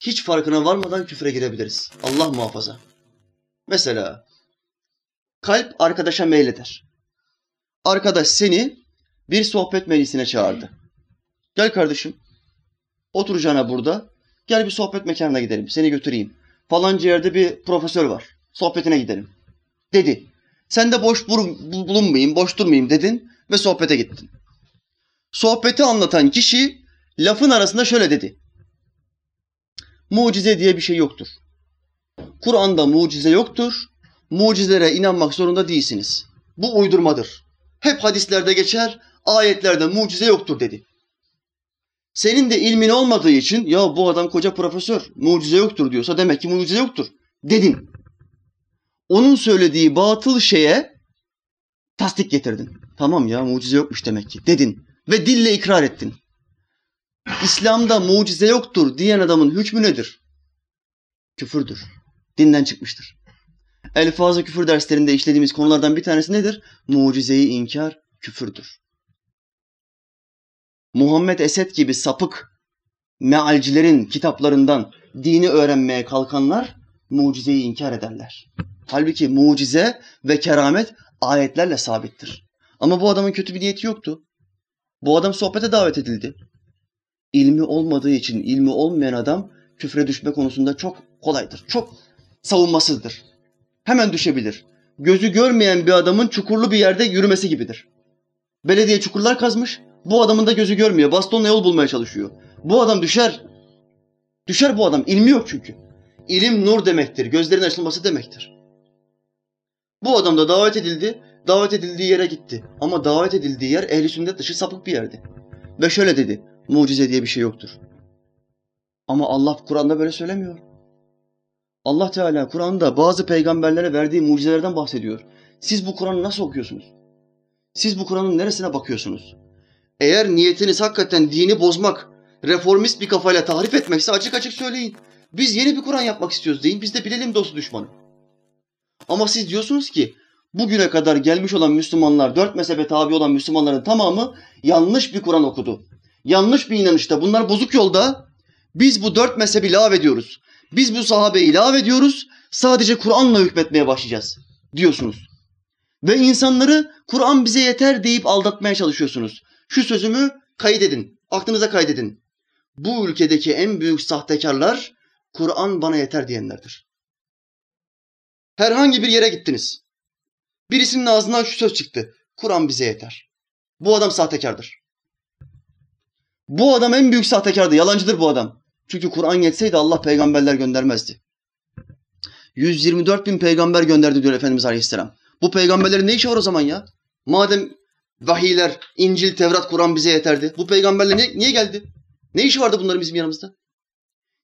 hiç farkına varmadan küfre girebiliriz. Allah muhafaza. Mesela kalp arkadaşa meyleder. Arkadaş seni bir sohbet meclisine çağırdı. Gel kardeşim. Oturacağına burada. Gel bir sohbet mekanına gidelim. Seni götüreyim. Falanca yerde bir profesör var. Sohbetine gidelim. Dedi. Sen de boş bulunmayayım, boş durmayayım dedin ve sohbete gittin. Sohbeti anlatan kişi lafın arasında şöyle dedi. Mucize diye bir şey yoktur. Kur'an'da mucize yoktur. Mucizelere inanmak zorunda değilsiniz. Bu uydurmadır. Hep hadislerde geçer, ayetlerde mucize yoktur dedi. Senin de ilmin olmadığı için ya bu adam koca profesör mucize yoktur diyorsa demek ki mucize yoktur dedin. Onun söylediği batıl şeye tasdik getirdin. Tamam ya mucize yokmuş demek ki dedin ve dille ikrar ettin. İslam'da mucize yoktur diyen adamın hükmü nedir? Küfürdür. Dinden çıkmıştır. Elfazı küfür derslerinde işlediğimiz konulardan bir tanesi nedir? Mucizeyi inkar küfürdür. Muhammed Esed gibi sapık mealcilerin kitaplarından dini öğrenmeye kalkanlar mucizeyi inkar ederler. Halbuki mucize ve keramet ayetlerle sabittir. Ama bu adamın kötü bir niyeti yoktu. Bu adam sohbete davet edildi. İlmi olmadığı için ilmi olmayan adam küfre düşme konusunda çok kolaydır. Çok savunmasızdır. Hemen düşebilir. Gözü görmeyen bir adamın çukurlu bir yerde yürümesi gibidir. Belediye çukurlar kazmış. Bu adamın da gözü görmüyor. Bastonla yol bulmaya çalışıyor. Bu adam düşer. Düşer bu adam. İlmi yok çünkü. İlim nur demektir. Gözlerin açılması demektir. Bu adam da davet edildi. Davet edildiği yere gitti. Ama davet edildiği yer ehli sünnet dışı sapık bir yerdi. Ve şöyle dedi. Mucize diye bir şey yoktur. Ama Allah Kur'an'da böyle söylemiyor. Allah Teala Kur'an'da bazı peygamberlere verdiği mucizelerden bahsediyor. Siz bu Kur'an'ı nasıl okuyorsunuz? Siz bu Kur'an'ın neresine bakıyorsunuz? Eğer niyetiniz hakikaten dini bozmak, reformist bir kafayla tahrip etmekse açık açık söyleyin. Biz yeni bir Kur'an yapmak istiyoruz deyin. Biz de bilelim dostu düşmanı. Ama siz diyorsunuz ki bugüne kadar gelmiş olan Müslümanlar, dört mezhebe tabi olan Müslümanların tamamı yanlış bir Kur'an okudu. Yanlış bir inanışta. Bunlar bozuk yolda. Biz bu dört mezhebi ilave ediyoruz. Biz bu sahabeyi ilave ediyoruz. Sadece Kur'an'la hükmetmeye başlayacağız diyorsunuz. Ve insanları Kur'an bize yeter deyip aldatmaya çalışıyorsunuz. Şu sözümü kaydedin, aklınıza kaydedin. Bu ülkedeki en büyük sahtekarlar Kur'an bana yeter diyenlerdir. Herhangi bir yere gittiniz. Birisinin ağzından şu söz çıktı. Kur'an bize yeter. Bu adam sahtekardır. Bu adam en büyük sahtekardı. Yalancıdır bu adam. Çünkü Kur'an yetseydi Allah peygamberler göndermezdi. 124 bin peygamber gönderdi diyor Efendimiz Aleyhisselam. Bu peygamberlerin ne işi var o zaman ya? Madem vahiyler, İncil, Tevrat, Kur'an bize yeterdi. Bu peygamberler niye, niye geldi? Ne işi vardı bunların bizim yanımızda?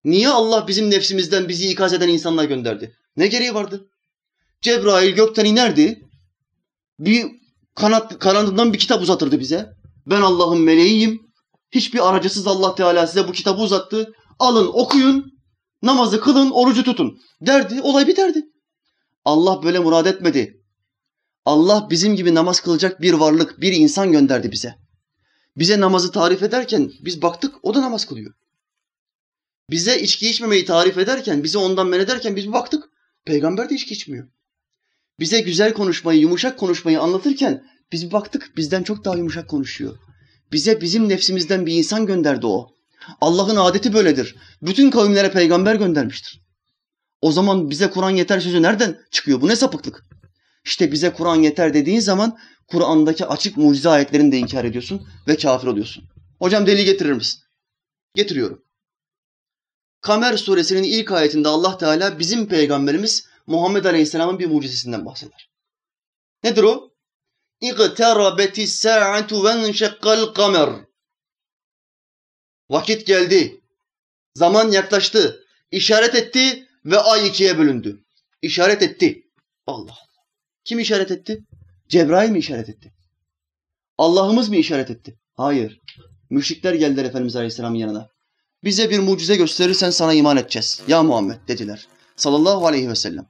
Niye Allah bizim nefsimizden bizi ikaz eden insanlar gönderdi? Ne gereği vardı? Cebrail gökten inerdi. Bir kanat, kanadından bir kitap uzatırdı bize. Ben Allah'ın meleğiyim. Hiçbir aracısız Allah Teala size bu kitabı uzattı. Alın okuyun, namazı kılın, orucu tutun derdi. Olay biterdi. Allah böyle murad etmedi. Allah bizim gibi namaz kılacak bir varlık, bir insan gönderdi bize. Bize namazı tarif ederken biz baktık o da namaz kılıyor. Bize içki içmemeyi tarif ederken, bize ondan men ederken biz baktık. Peygamber de içki içmiyor. Bize güzel konuşmayı, yumuşak konuşmayı anlatırken biz bir baktık bizden çok daha yumuşak konuşuyor. Bize bizim nefsimizden bir insan gönderdi o. Allah'ın adeti böyledir. Bütün kavimlere peygamber göndermiştir. O zaman bize Kur'an yeter sözü nereden çıkıyor? Bu ne sapıklık? İşte bize Kur'an yeter dediğin zaman Kur'an'daki açık mucize ayetlerini de inkar ediyorsun ve kafir oluyorsun. Hocam delil getirir misin? Getiriyorum. Kamer suresinin ilk ayetinde Allah Teala bizim peygamberimiz Muhammed Aleyhisselam'ın bir mucizesinden bahseder. Nedir o? İqtarabetis sa'atu venşekkal kamer. Vakit geldi. Zaman yaklaştı. İşaret etti ve ay ikiye bölündü. İşaret etti. Allah Allah. Kim işaret etti? Cebrail mi işaret etti? Allah'ımız mı işaret etti? Hayır. Müşrikler geldiler Efendimiz Aleyhisselam'ın yanına. Bize bir mucize gösterirsen sana iman edeceğiz. Ya Muhammed dediler. Sallallahu aleyhi ve sellem.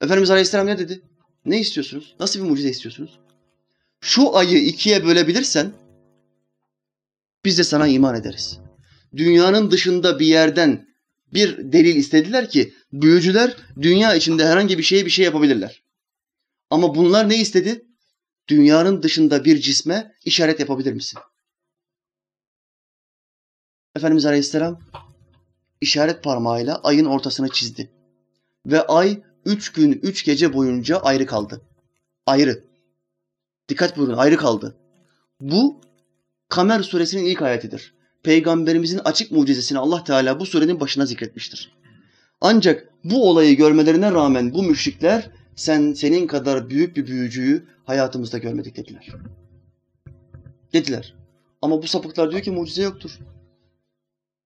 Efendimiz Aleyhisselam ne dedi? Ne istiyorsunuz? Nasıl bir mucize istiyorsunuz? Şu ayı ikiye bölebilirsen biz de sana iman ederiz. Dünyanın dışında bir yerden bir delil istediler ki büyücüler dünya içinde herhangi bir şeye bir şey yapabilirler. Ama bunlar ne istedi? Dünyanın dışında bir cisme işaret yapabilir misin? Efendimiz Aleyhisselam işaret parmağıyla ayın ortasına çizdi. Ve ay üç gün, üç gece boyunca ayrı kaldı. Ayrı. Dikkat buyurun, ayrı kaldı. Bu Kamer suresinin ilk ayetidir. Peygamberimizin açık mucizesini Allah Teala bu surenin başına zikretmiştir. Ancak bu olayı görmelerine rağmen bu müşrikler sen senin kadar büyük bir büyücüyü hayatımızda görmedik dediler. Dediler. Ama bu sapıklar diyor ki mucize yoktur.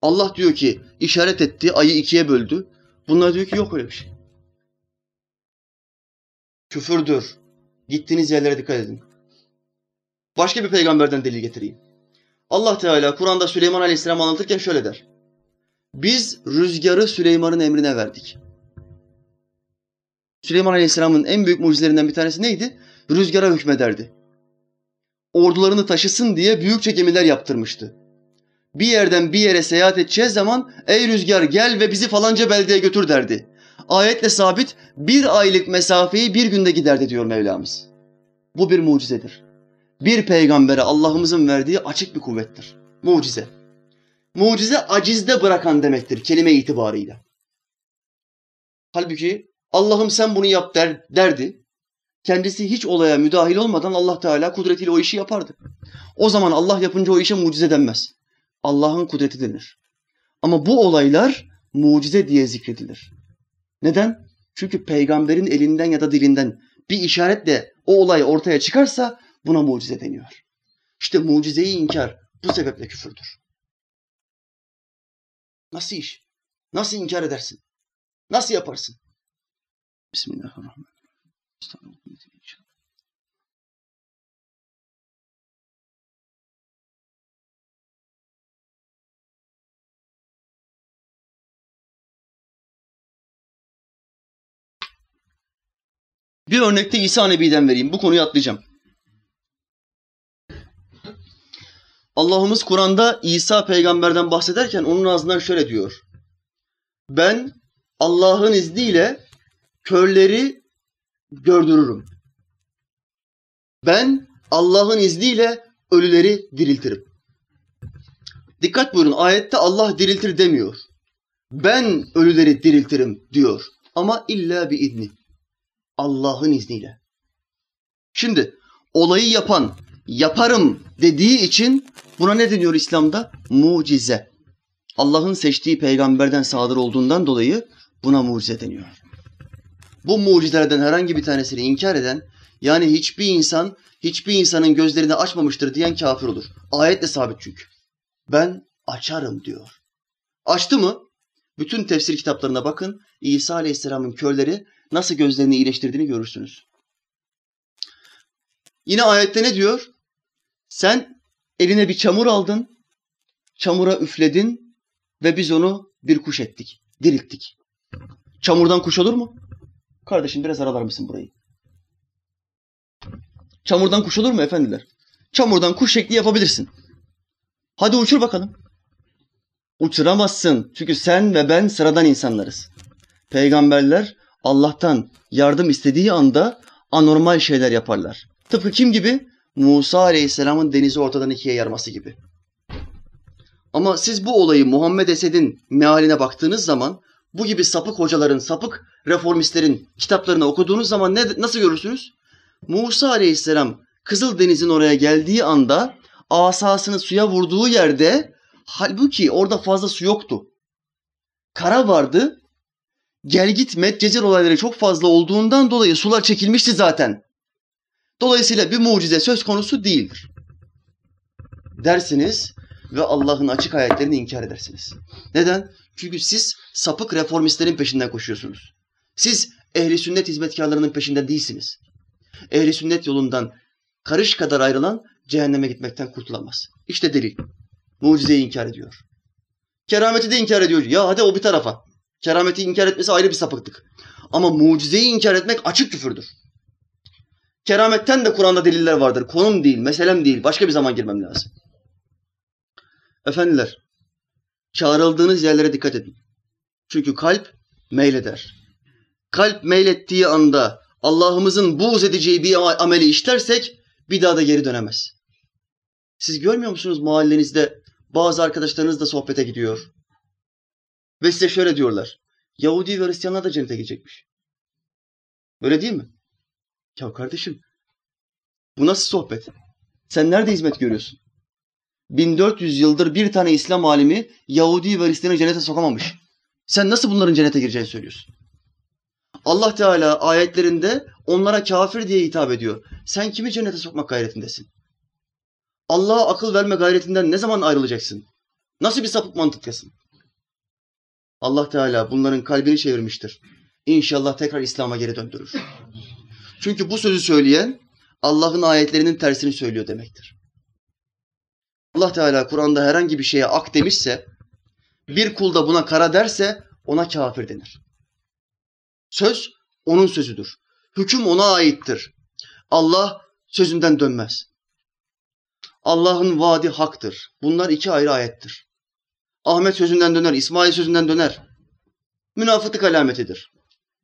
Allah diyor ki işaret etti, ayı ikiye böldü. Bunlar diyor ki yok öyle bir şey. Küfürdür. Gittiğiniz yerlere dikkat edin. Başka bir peygamberden delil getireyim. Allah Teala Kur'an'da Süleyman Aleyhisselam anlatırken şöyle der. Biz rüzgarı Süleyman'ın emrine verdik. Süleyman Aleyhisselam'ın en büyük mucizelerinden bir tanesi neydi? Rüzgara hükmederdi. Ordularını taşısın diye büyükçe gemiler yaptırmıştı. Bir yerden bir yere seyahat edeceğiz zaman ey rüzgar gel ve bizi falanca beldeye götür derdi. Ayetle sabit bir aylık mesafeyi bir günde giderdi diyor Mevlamız. Bu bir mucizedir. Bir peygambere Allah'ımızın verdiği açık bir kuvvettir. Mucize. Mucize acizde bırakan demektir kelime itibarıyla. Halbuki Allah'ım sen bunu yap der, derdi. Kendisi hiç olaya müdahil olmadan Allah Teala kudretiyle o işi yapardı. O zaman Allah yapınca o işe mucize denmez. Allah'ın kudreti denir. Ama bu olaylar mucize diye zikredilir. Neden? Çünkü peygamberin elinden ya da dilinden bir işaretle o olay ortaya çıkarsa buna mucize deniyor. İşte mucizeyi inkar bu sebeple küfürdür. Nasıl iş? Nasıl inkar edersin? Nasıl yaparsın? Bismillahirrahmanirrahim. Bir örnekte İsa Nebi'den vereyim. Bu konuyu atlayacağım. Allah'ımız Kur'an'da İsa peygamberden bahsederken onun ağzından şöyle diyor. Ben Allah'ın izniyle körleri gördürürüm. Ben Allah'ın izniyle ölüleri diriltirim. Dikkat buyurun ayette Allah diriltir demiyor. Ben ölüleri diriltirim diyor. Ama illa bir izni. Allah'ın izniyle. Şimdi olayı yapan yaparım dediği için buna ne deniyor İslam'da? Mucize. Allah'ın seçtiği peygamberden sadır olduğundan dolayı buna mucize deniyor. Bu mucizelerden herhangi bir tanesini inkar eden yani hiçbir insan hiçbir insanın gözlerini açmamıştır diyen kafir olur. Ayetle sabit çünkü. Ben açarım diyor. Açtı mı? Bütün tefsir kitaplarına bakın. İsa Aleyhisselam'ın körleri nasıl gözlerini iyileştirdiğini görürsünüz. Yine ayette ne diyor? Sen eline bir çamur aldın, çamura üfledin ve biz onu bir kuş ettik, dirilttik. Çamurdan kuş olur mu? Kardeşim biraz aralar mısın burayı? Çamurdan kuş olur mu efendiler? Çamurdan kuş şekli yapabilirsin. Hadi uçur bakalım. Uçuramazsın. Çünkü sen ve ben sıradan insanlarız. Peygamberler Allah'tan yardım istediği anda anormal şeyler yaparlar. Tıpkı kim gibi? Musa Aleyhisselam'ın denizi ortadan ikiye yarması gibi. Ama siz bu olayı Muhammed Esed'in mealine baktığınız zaman bu gibi sapık hocaların, sapık reformistlerin kitaplarını okuduğunuz zaman ne, nasıl görürsünüz? Musa Aleyhisselam Kızıldeniz'in oraya geldiği anda asasını suya vurduğu yerde halbuki orada fazla su yoktu. Kara vardı. Gel git Medcezir olayları çok fazla olduğundan dolayı sular çekilmişti zaten. Dolayısıyla bir mucize söz konusu değildir. Dersiniz ve Allah'ın açık ayetlerini inkar edersiniz. Neden? Çünkü siz sapık reformistlerin peşinden koşuyorsunuz. Siz ehli sünnet hizmetkarlarının peşinden değilsiniz. Ehli sünnet yolundan karış kadar ayrılan cehenneme gitmekten kurtulamaz. İşte delil. Mucizeyi inkar ediyor. Kerameti de inkar ediyor. Ya hadi o bir tarafa. Kerameti inkar etmesi ayrı bir sapıklık. Ama mucizeyi inkar etmek açık küfürdür. Kerametten de Kur'an'da deliller vardır. Konum değil, meselem değil. Başka bir zaman girmem lazım. Efendiler, çağrıldığınız yerlere dikkat edin. Çünkü kalp meyleder. Kalp meylettiği anda Allah'ımızın buğz edeceği bir ameli işlersek bir daha da geri dönemez. Siz görmüyor musunuz mahallenizde bazı arkadaşlarınız da sohbete gidiyor. Ve size şöyle diyorlar. Yahudi ve Hristiyanlar da cennete gidecekmiş. Öyle değil mi? Ya kardeşim bu nasıl sohbet? Sen nerede hizmet görüyorsun? 1400 yıldır bir tane İslam alimi Yahudi ve Hristiyanı cennete sokamamış. Sen nasıl bunların cennete gireceğini söylüyorsun? Allah Teala ayetlerinde onlara kafir diye hitap ediyor. Sen kimi cennete sokmak gayretindesin? Allah'a akıl verme gayretinden ne zaman ayrılacaksın? Nasıl bir sapık mantıktasın? Allah Teala bunların kalbini çevirmiştir. İnşallah tekrar İslam'a geri döndürür. Çünkü bu sözü söyleyen Allah'ın ayetlerinin tersini söylüyor demektir. Allah Teala Kur'an'da herhangi bir şeye ak demişse, bir kul da buna kara derse ona kafir denir. Söz onun sözüdür. Hüküm ona aittir. Allah sözünden dönmez. Allah'ın vaadi haktır. Bunlar iki ayrı ayettir. Ahmet sözünden döner, İsmail sözünden döner. Münafıklık alametidir.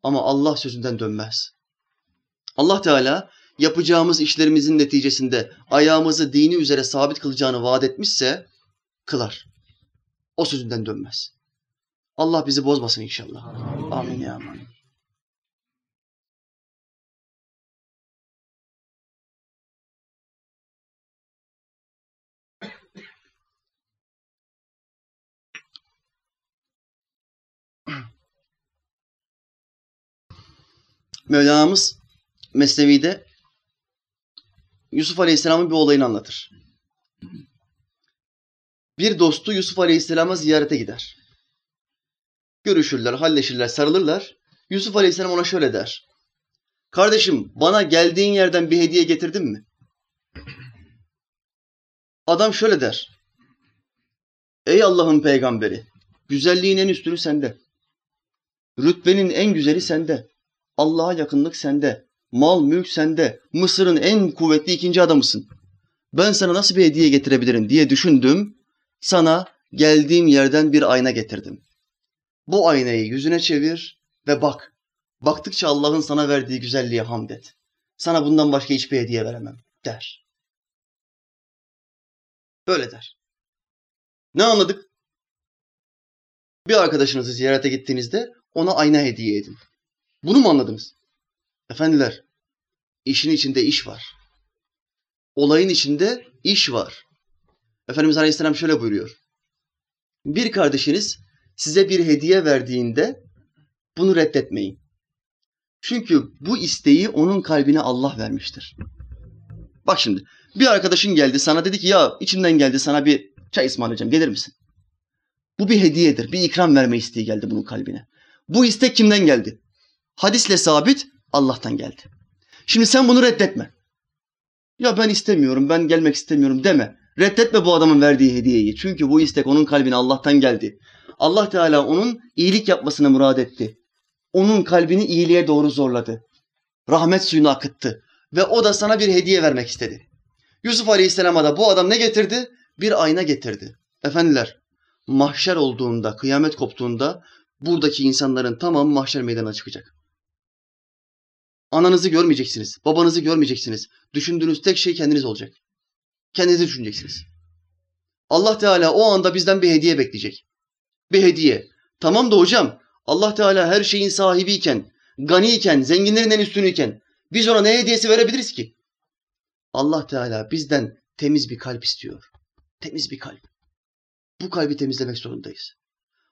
Ama Allah sözünden dönmez. Allah Teala yapacağımız işlerimizin neticesinde ayağımızı dini üzere sabit kılacağını vaat etmişse kılar. O sözünden dönmez. Allah bizi bozmasın inşallah. Amin ya amin. Mevlana'mız Mesnevi'de Yusuf Aleyhisselam'ın bir olayını anlatır. Bir dostu Yusuf Aleyhisselam'a ziyarete gider. Görüşürler, halleşirler, sarılırlar. Yusuf Aleyhisselam ona şöyle der. Kardeşim bana geldiğin yerden bir hediye getirdin mi? Adam şöyle der. Ey Allah'ın peygamberi, güzelliğin en üstünü sende. Rütbenin en güzeli sende. Allah'a yakınlık sende. Mal, mülk sende. Mısır'ın en kuvvetli ikinci adamısın. Ben sana nasıl bir hediye getirebilirim diye düşündüm. Sana geldiğim yerden bir ayna getirdim. Bu aynayı yüzüne çevir ve bak. Baktıkça Allah'ın sana verdiği güzelliğe hamd et. Sana bundan başka hiçbir hediye veremem der. Böyle der. Ne anladık? Bir arkadaşınızı ziyarete gittiğinizde ona ayna hediye edin. Bunu mu anladınız? Efendiler, işin içinde iş var. Olayın içinde iş var. Efendimiz Aleyhisselam şöyle buyuruyor. Bir kardeşiniz size bir hediye verdiğinde bunu reddetmeyin. Çünkü bu isteği onun kalbine Allah vermiştir. Bak şimdi bir arkadaşın geldi sana dedi ki ya içimden geldi sana bir çay ısmarlayacağım gelir misin? Bu bir hediyedir. Bir ikram verme isteği geldi bunun kalbine. Bu istek kimden geldi? Hadisle sabit Allah'tan geldi. Şimdi sen bunu reddetme. Ya ben istemiyorum, ben gelmek istemiyorum deme. Reddetme bu adamın verdiği hediyeyi. Çünkü bu istek onun kalbine Allah'tan geldi. Allah Teala onun iyilik yapmasını murad etti. Onun kalbini iyiliğe doğru zorladı. Rahmet suyunu akıttı. Ve o da sana bir hediye vermek istedi. Yusuf Aleyhisselam'a da bu adam ne getirdi? Bir ayna getirdi. Efendiler, mahşer olduğunda, kıyamet koptuğunda buradaki insanların tamamı mahşer meydana çıkacak. Ananızı görmeyeceksiniz, babanızı görmeyeceksiniz. Düşündüğünüz tek şey kendiniz olacak. Kendinizi düşüneceksiniz. Allah Teala o anda bizden bir hediye bekleyecek. Bir hediye. Tamam da hocam Allah Teala her şeyin sahibiyken, ganiyken, zenginlerin en üstünüyken biz ona ne hediyesi verebiliriz ki? Allah Teala bizden temiz bir kalp istiyor. Temiz bir kalp. Bu kalbi temizlemek zorundayız.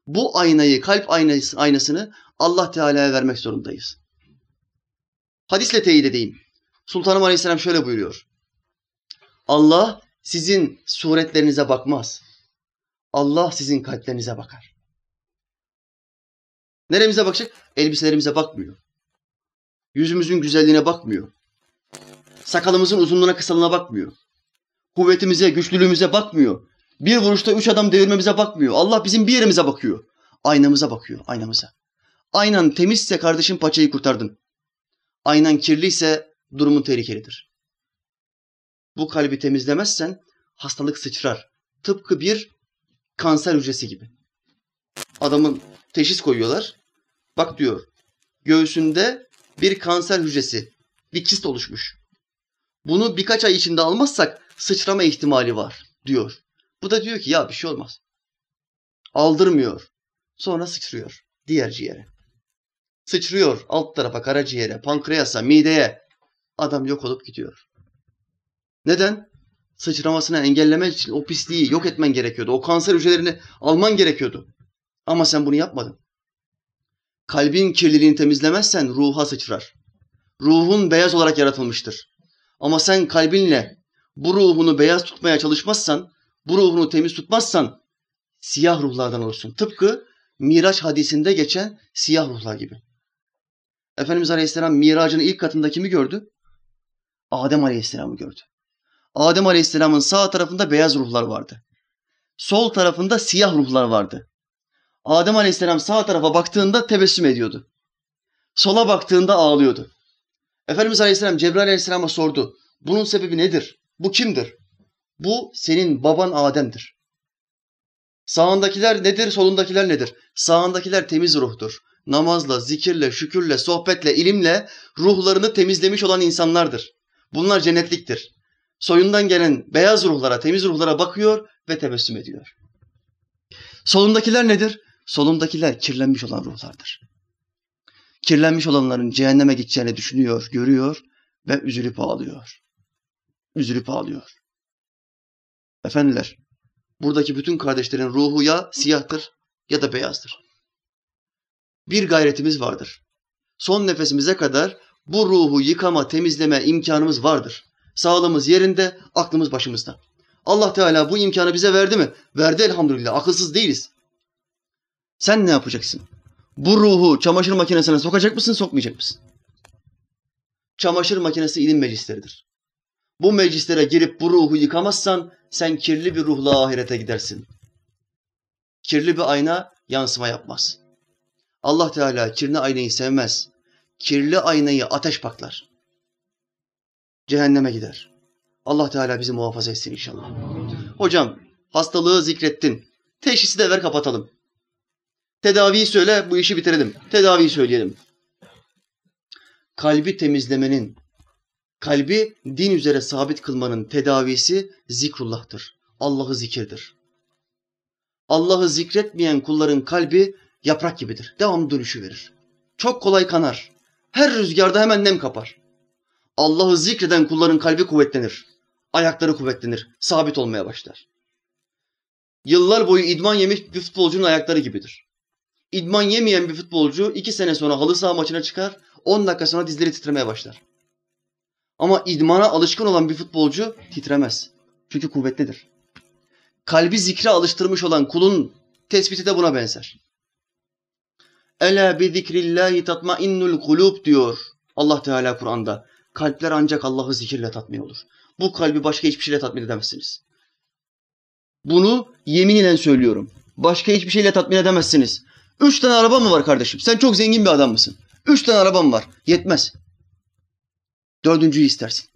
Bu aynayı, kalp aynası, aynasını Allah Teala'ya vermek zorundayız. Hadisle teyit edeyim. Sultanım Aleyhisselam şöyle buyuruyor. Allah sizin suretlerinize bakmaz. Allah sizin kalplerinize bakar. Neremize bakacak? Elbiselerimize bakmıyor. Yüzümüzün güzelliğine bakmıyor. Sakalımızın uzunluğuna kısalığına bakmıyor. Kuvvetimize, güçlülüğümüze bakmıyor. Bir vuruşta üç adam devirmemize bakmıyor. Allah bizim bir yerimize bakıyor. Aynamıza bakıyor, aynamıza. Aynan temizse kardeşim paçayı kurtardın. Aynan kirliyse durumun tehlikelidir. Bu kalbi temizlemezsen hastalık sıçrar. Tıpkı bir kanser hücresi gibi. Adamın teşhis koyuyorlar. Bak diyor, göğsünde bir kanser hücresi, bir kist oluşmuş. Bunu birkaç ay içinde almazsak sıçrama ihtimali var diyor. Bu da diyor ki ya bir şey olmaz. Aldırmıyor. Sonra sıçrıyor diğer ciğere. Sıçrıyor alt tarafa karaciğere, pankreasa, mideye. Adam yok olup gidiyor. Neden? sıçramasını engellemek için o pisliği yok etmen gerekiyordu. O kanser hücrelerini alman gerekiyordu. Ama sen bunu yapmadın. Kalbin kirliliğini temizlemezsen ruha sıçrar. Ruhun beyaz olarak yaratılmıştır. Ama sen kalbinle bu ruhunu beyaz tutmaya çalışmazsan, bu ruhunu temiz tutmazsan siyah ruhlardan olursun. Tıpkı Miraç hadisinde geçen siyah ruhlar gibi. Efendimiz Aleyhisselam miracın ilk katında kimi gördü? Adem Aleyhisselam'ı gördü. Adem Aleyhisselam'ın sağ tarafında beyaz ruhlar vardı. Sol tarafında siyah ruhlar vardı. Adem Aleyhisselam sağ tarafa baktığında tebessüm ediyordu. Sola baktığında ağlıyordu. Efendimiz Aleyhisselam Cebrail Aleyhisselam'a sordu. Bunun sebebi nedir? Bu kimdir? Bu senin baban Adem'dir. Sağındakiler nedir, solundakiler nedir? Sağındakiler temiz ruhtur. Namazla, zikirle, şükürle, sohbetle, ilimle ruhlarını temizlemiş olan insanlardır. Bunlar cennetliktir. Soyundan gelen beyaz ruhlara, temiz ruhlara bakıyor ve tebessüm ediyor. Solundakiler nedir? Solundakiler kirlenmiş olan ruhlardır. Kirlenmiş olanların cehenneme gideceğini düşünüyor, görüyor ve üzülüp ağlıyor. Üzülüp ağlıyor. Efendiler, buradaki bütün kardeşlerin ruhu ya siyahtır ya da beyazdır. Bir gayretimiz vardır. Son nefesimize kadar bu ruhu yıkama, temizleme imkanımız vardır. Sağlığımız yerinde, aklımız başımızda. Allah Teala bu imkanı bize verdi mi? Verdi elhamdülillah. Akılsız değiliz. Sen ne yapacaksın? Bu ruhu çamaşır makinesine sokacak mısın, sokmayacak mısın? Çamaşır makinesi ilim meclisleridir. Bu meclislere girip bu ruhu yıkamazsan sen kirli bir ruhla ahirete gidersin. Kirli bir ayna yansıma yapmaz. Allah Teala kirli aynayı sevmez. Kirli aynayı ateş paklar. Cehenneme gider. Allah Teala bizi muhafaza etsin inşallah. Hocam hastalığı zikrettin. Teşhisi de ver kapatalım. Tedaviyi söyle bu işi bitirelim. Tedaviyi söyleyelim. Kalbi temizlemenin, kalbi din üzere sabit kılmanın tedavisi zikrullah'tır. Allah'ı zikirdir. Allah'ı zikretmeyen kulların kalbi yaprak gibidir. Devam dönüşü verir. Çok kolay kanar. Her rüzgarda hemen nem kapar. Allah'ı zikreden kulların kalbi kuvvetlenir. Ayakları kuvvetlenir. Sabit olmaya başlar. Yıllar boyu idman yemiş bir futbolcunun ayakları gibidir. İdman yemeyen bir futbolcu iki sene sonra halı saha maçına çıkar. On dakika sonra dizleri titremeye başlar. Ama idmana alışkın olan bir futbolcu titremez. Çünkü kuvvetlidir. Kalbi zikre alıştırmış olan kulun tespiti de buna benzer. Ela bi zikrillahi tatmainnul kulub diyor Allah Teala Kur'an'da. Kalpler ancak Allah'ı zikirle tatmin olur. Bu kalbi başka hiçbir şeyle tatmin edemezsiniz. Bunu yemin ile söylüyorum. Başka hiçbir şeyle tatmin edemezsiniz. Üç tane araba mı var kardeşim? Sen çok zengin bir adam mısın? Üç tane arabam var. Yetmez. Dördüncüyü istersin.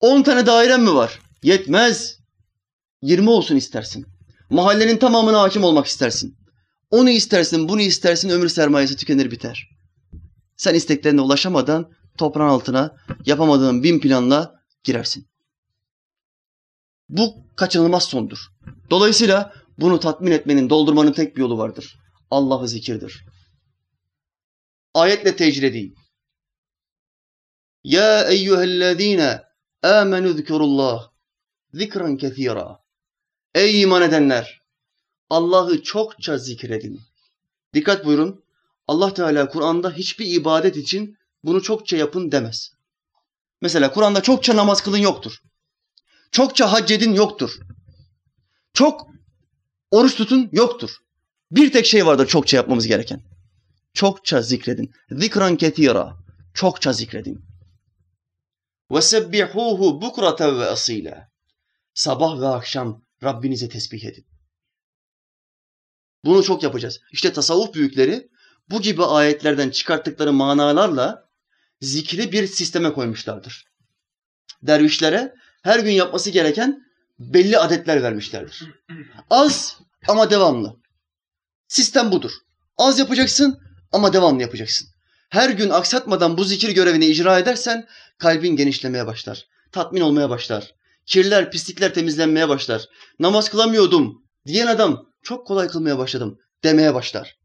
On tane dairen mi var? Yetmez. Yirmi olsun istersin. Mahallenin tamamına hakim olmak istersin. Onu istersin, bunu istersin, ömür sermayesi tükenir biter. Sen isteklerine ulaşamadan toprağın altına yapamadığın bin planla girersin. Bu kaçınılmaz sondur. Dolayısıyla bunu tatmin etmenin, doldurmanın tek bir yolu vardır. Allah'ı zikirdir. Ayetle tecrübe edeyim. Ya eyyühellezine amenu zikrullah zikran kethira. Ey iman edenler! Allah'ı çokça zikredin. Dikkat buyurun. Allah Teala Kur'an'da hiçbir ibadet için bunu çokça yapın demez. Mesela Kur'an'da çokça namaz kılın yoktur. Çokça hac edin yoktur. Çok oruç tutun yoktur. Bir tek şey vardır çokça yapmamız gereken. Çokça zikredin. Zikran ketira. Çokça zikredin. Bukrata ve asila. Sabah ve akşam Rabbinize tesbih edin. Bunu çok yapacağız. İşte tasavvuf büyükleri bu gibi ayetlerden çıkarttıkları manalarla zikri bir sisteme koymuşlardır. Dervişlere her gün yapması gereken belli adetler vermişlerdir. Az ama devamlı. Sistem budur. Az yapacaksın ama devamlı yapacaksın. Her gün aksatmadan bu zikir görevini icra edersen kalbin genişlemeye başlar. Tatmin olmaya başlar. Kirler, pislikler temizlenmeye başlar. Namaz kılamıyordum diyen adam çok kolay kılmaya başladım demeye başlar.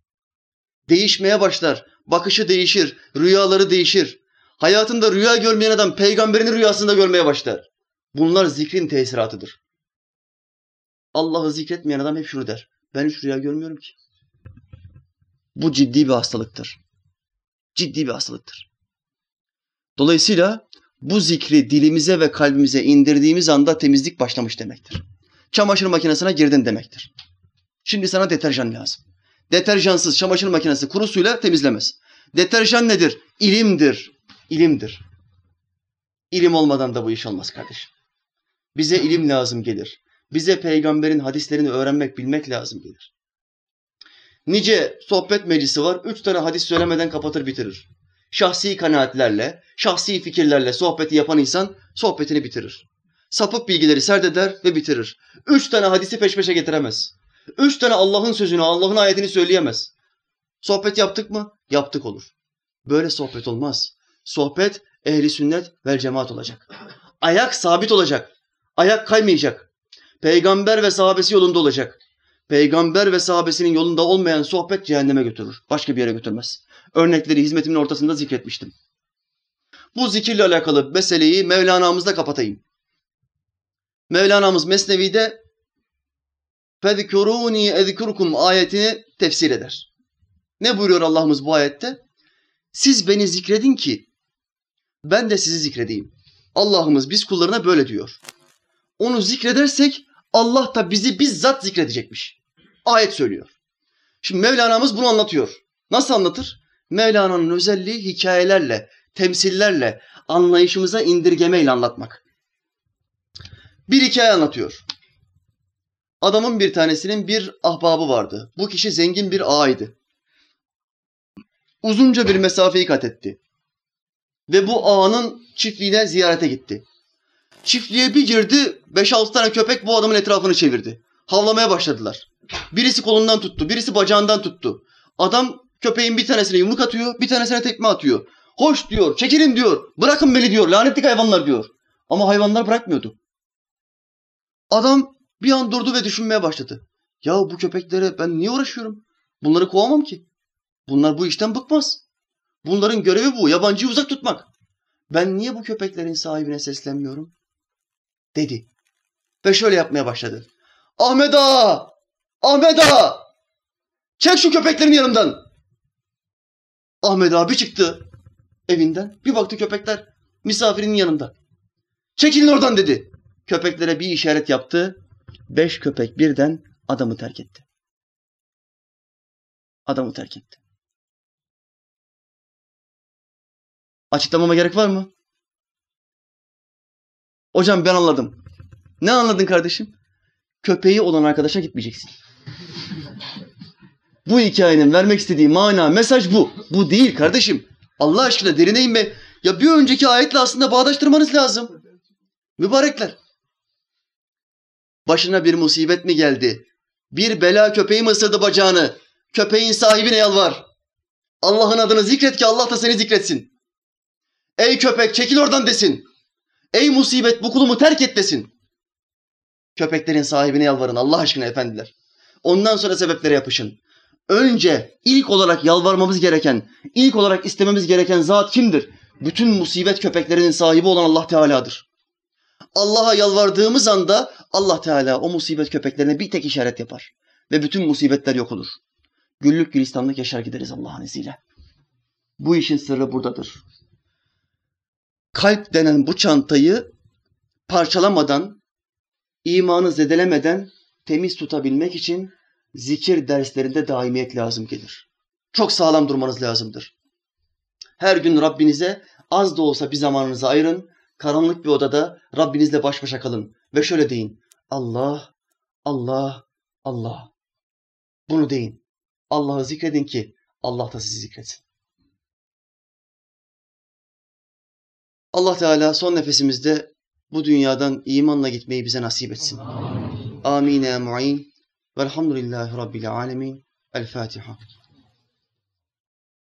Değişmeye başlar. Bakışı değişir. Rüyaları değişir. Hayatında rüya görmeyen adam peygamberin rüyasında görmeye başlar. Bunlar zikrin tesiratıdır. Allah'ı zikretmeyen adam hep şunu der. Ben hiç rüya görmüyorum ki. Bu ciddi bir hastalıktır. Ciddi bir hastalıktır. Dolayısıyla bu zikri dilimize ve kalbimize indirdiğimiz anda temizlik başlamış demektir. Çamaşır makinesine girdin demektir. Şimdi sana deterjan lazım. Deterjansız çamaşır makinesi kuru suyla temizlemez. Deterjan nedir? İlimdir. İlimdir. İlim olmadan da bu iş olmaz kardeşim. Bize ilim lazım gelir. Bize peygamberin hadislerini öğrenmek, bilmek lazım gelir. Nice sohbet meclisi var. Üç tane hadis söylemeden kapatır bitirir. Şahsi kanaatlerle, şahsi fikirlerle sohbeti yapan insan sohbetini bitirir. Sapık bilgileri serdeder ve bitirir. Üç tane hadisi peş peşe getiremez. Üç tane Allah'ın sözünü, Allah'ın ayetini söyleyemez. Sohbet yaptık mı? Yaptık olur. Böyle sohbet olmaz. Sohbet ehli sünnet vel cemaat olacak. Ayak sabit olacak. Ayak kaymayacak. Peygamber ve sahabesi yolunda olacak. Peygamber ve sahabesinin yolunda olmayan sohbet cehenneme götürür. Başka bir yere götürmez. Örnekleri hizmetimin ortasında zikretmiştim. Bu zikirle alakalı meseleyi Mevlana'mızda kapatayım. Mevlana'mız Mesnevi'de fezkuruni ezkurkum ayetini tefsir eder. Ne buyuruyor Allah'ımız bu ayette? Siz beni zikredin ki ben de sizi zikredeyim. Allah'ımız biz kullarına böyle diyor. Onu zikredersek Allah da bizi bizzat zikredecekmiş. Ayet söylüyor. Şimdi Mevlana'mız bunu anlatıyor. Nasıl anlatır? Mevlana'nın özelliği hikayelerle, temsillerle, anlayışımıza indirgemeyle anlatmak. Bir hikaye anlatıyor. Adamın bir tanesinin bir ahbabı vardı. Bu kişi zengin bir ağaydı. Uzunca bir mesafeyi kat etti. Ve bu ağanın çiftliğine ziyarete gitti. Çiftliğe bir girdi, 5-6 tane köpek bu adamın etrafını çevirdi. Havlamaya başladılar. Birisi kolundan tuttu, birisi bacağından tuttu. Adam köpeğin bir tanesine yumruk atıyor, bir tanesine tekme atıyor. Hoş diyor, çekilin diyor, bırakın beni diyor, lanetlik hayvanlar diyor. Ama hayvanlar bırakmıyordu. Adam bir an durdu ve düşünmeye başladı. Ya bu köpeklere ben niye uğraşıyorum? Bunları kovamam ki. Bunlar bu işten bıkmaz. Bunların görevi bu, yabancıyı uzak tutmak. Ben niye bu köpeklerin sahibine seslenmiyorum? Dedi. Ve şöyle yapmaya başladı. Ahmet Ağa! Ahmet Ağa! Çek şu köpeklerin yanımdan. Ahmet Ağa bir çıktı evinden. Bir baktı köpekler misafirinin yanında. Çekilin oradan dedi. Köpeklere bir işaret yaptı. Beş köpek birden adamı terk etti. Adamı terk etti. Açıklamama gerek var mı? Hocam ben anladım. Ne anladın kardeşim? Köpeği olan arkadaşa gitmeyeceksin. bu hikayenin vermek istediği mana, mesaj bu. Bu değil kardeşim. Allah aşkına derine inme. Ya bir önceki ayetle aslında bağdaştırmanız lazım. Mübarekler. Başına bir musibet mi geldi? Bir bela köpeği mi ısırdı bacağını? Köpeğin sahibine yalvar. Allah'ın adını zikret ki Allah da seni zikretsin. Ey köpek çekil oradan desin. Ey musibet bu kulumu terk et desin. Köpeklerin sahibine yalvarın Allah aşkına efendiler. Ondan sonra sebeplere yapışın. Önce ilk olarak yalvarmamız gereken, ilk olarak istememiz gereken zat kimdir? Bütün musibet köpeklerinin sahibi olan Allah Teala'dır. Allah'a yalvardığımız anda Allah Teala o musibet köpeklerine bir tek işaret yapar. Ve bütün musibetler yok olur. Güllük gülistanlık yaşar gideriz Allah'ın izniyle. Bu işin sırrı buradadır. Kalp denen bu çantayı parçalamadan, imanı zedelemeden temiz tutabilmek için zikir derslerinde daimiyet lazım gelir. Çok sağlam durmanız lazımdır. Her gün Rabbinize az da olsa bir zamanınızı ayırın. Karanlık bir odada Rabbinizle baş başa kalın. Ve şöyle deyin. Allah, Allah, Allah. Bunu deyin. Allah'ı zikredin ki Allah da sizi zikretsin. Allah Teala son nefesimizde bu dünyadan imanla gitmeyi bize nasip etsin. Amin. Amin ya mu'in. Velhamdülillahi Rabbil alemin. El Fatiha.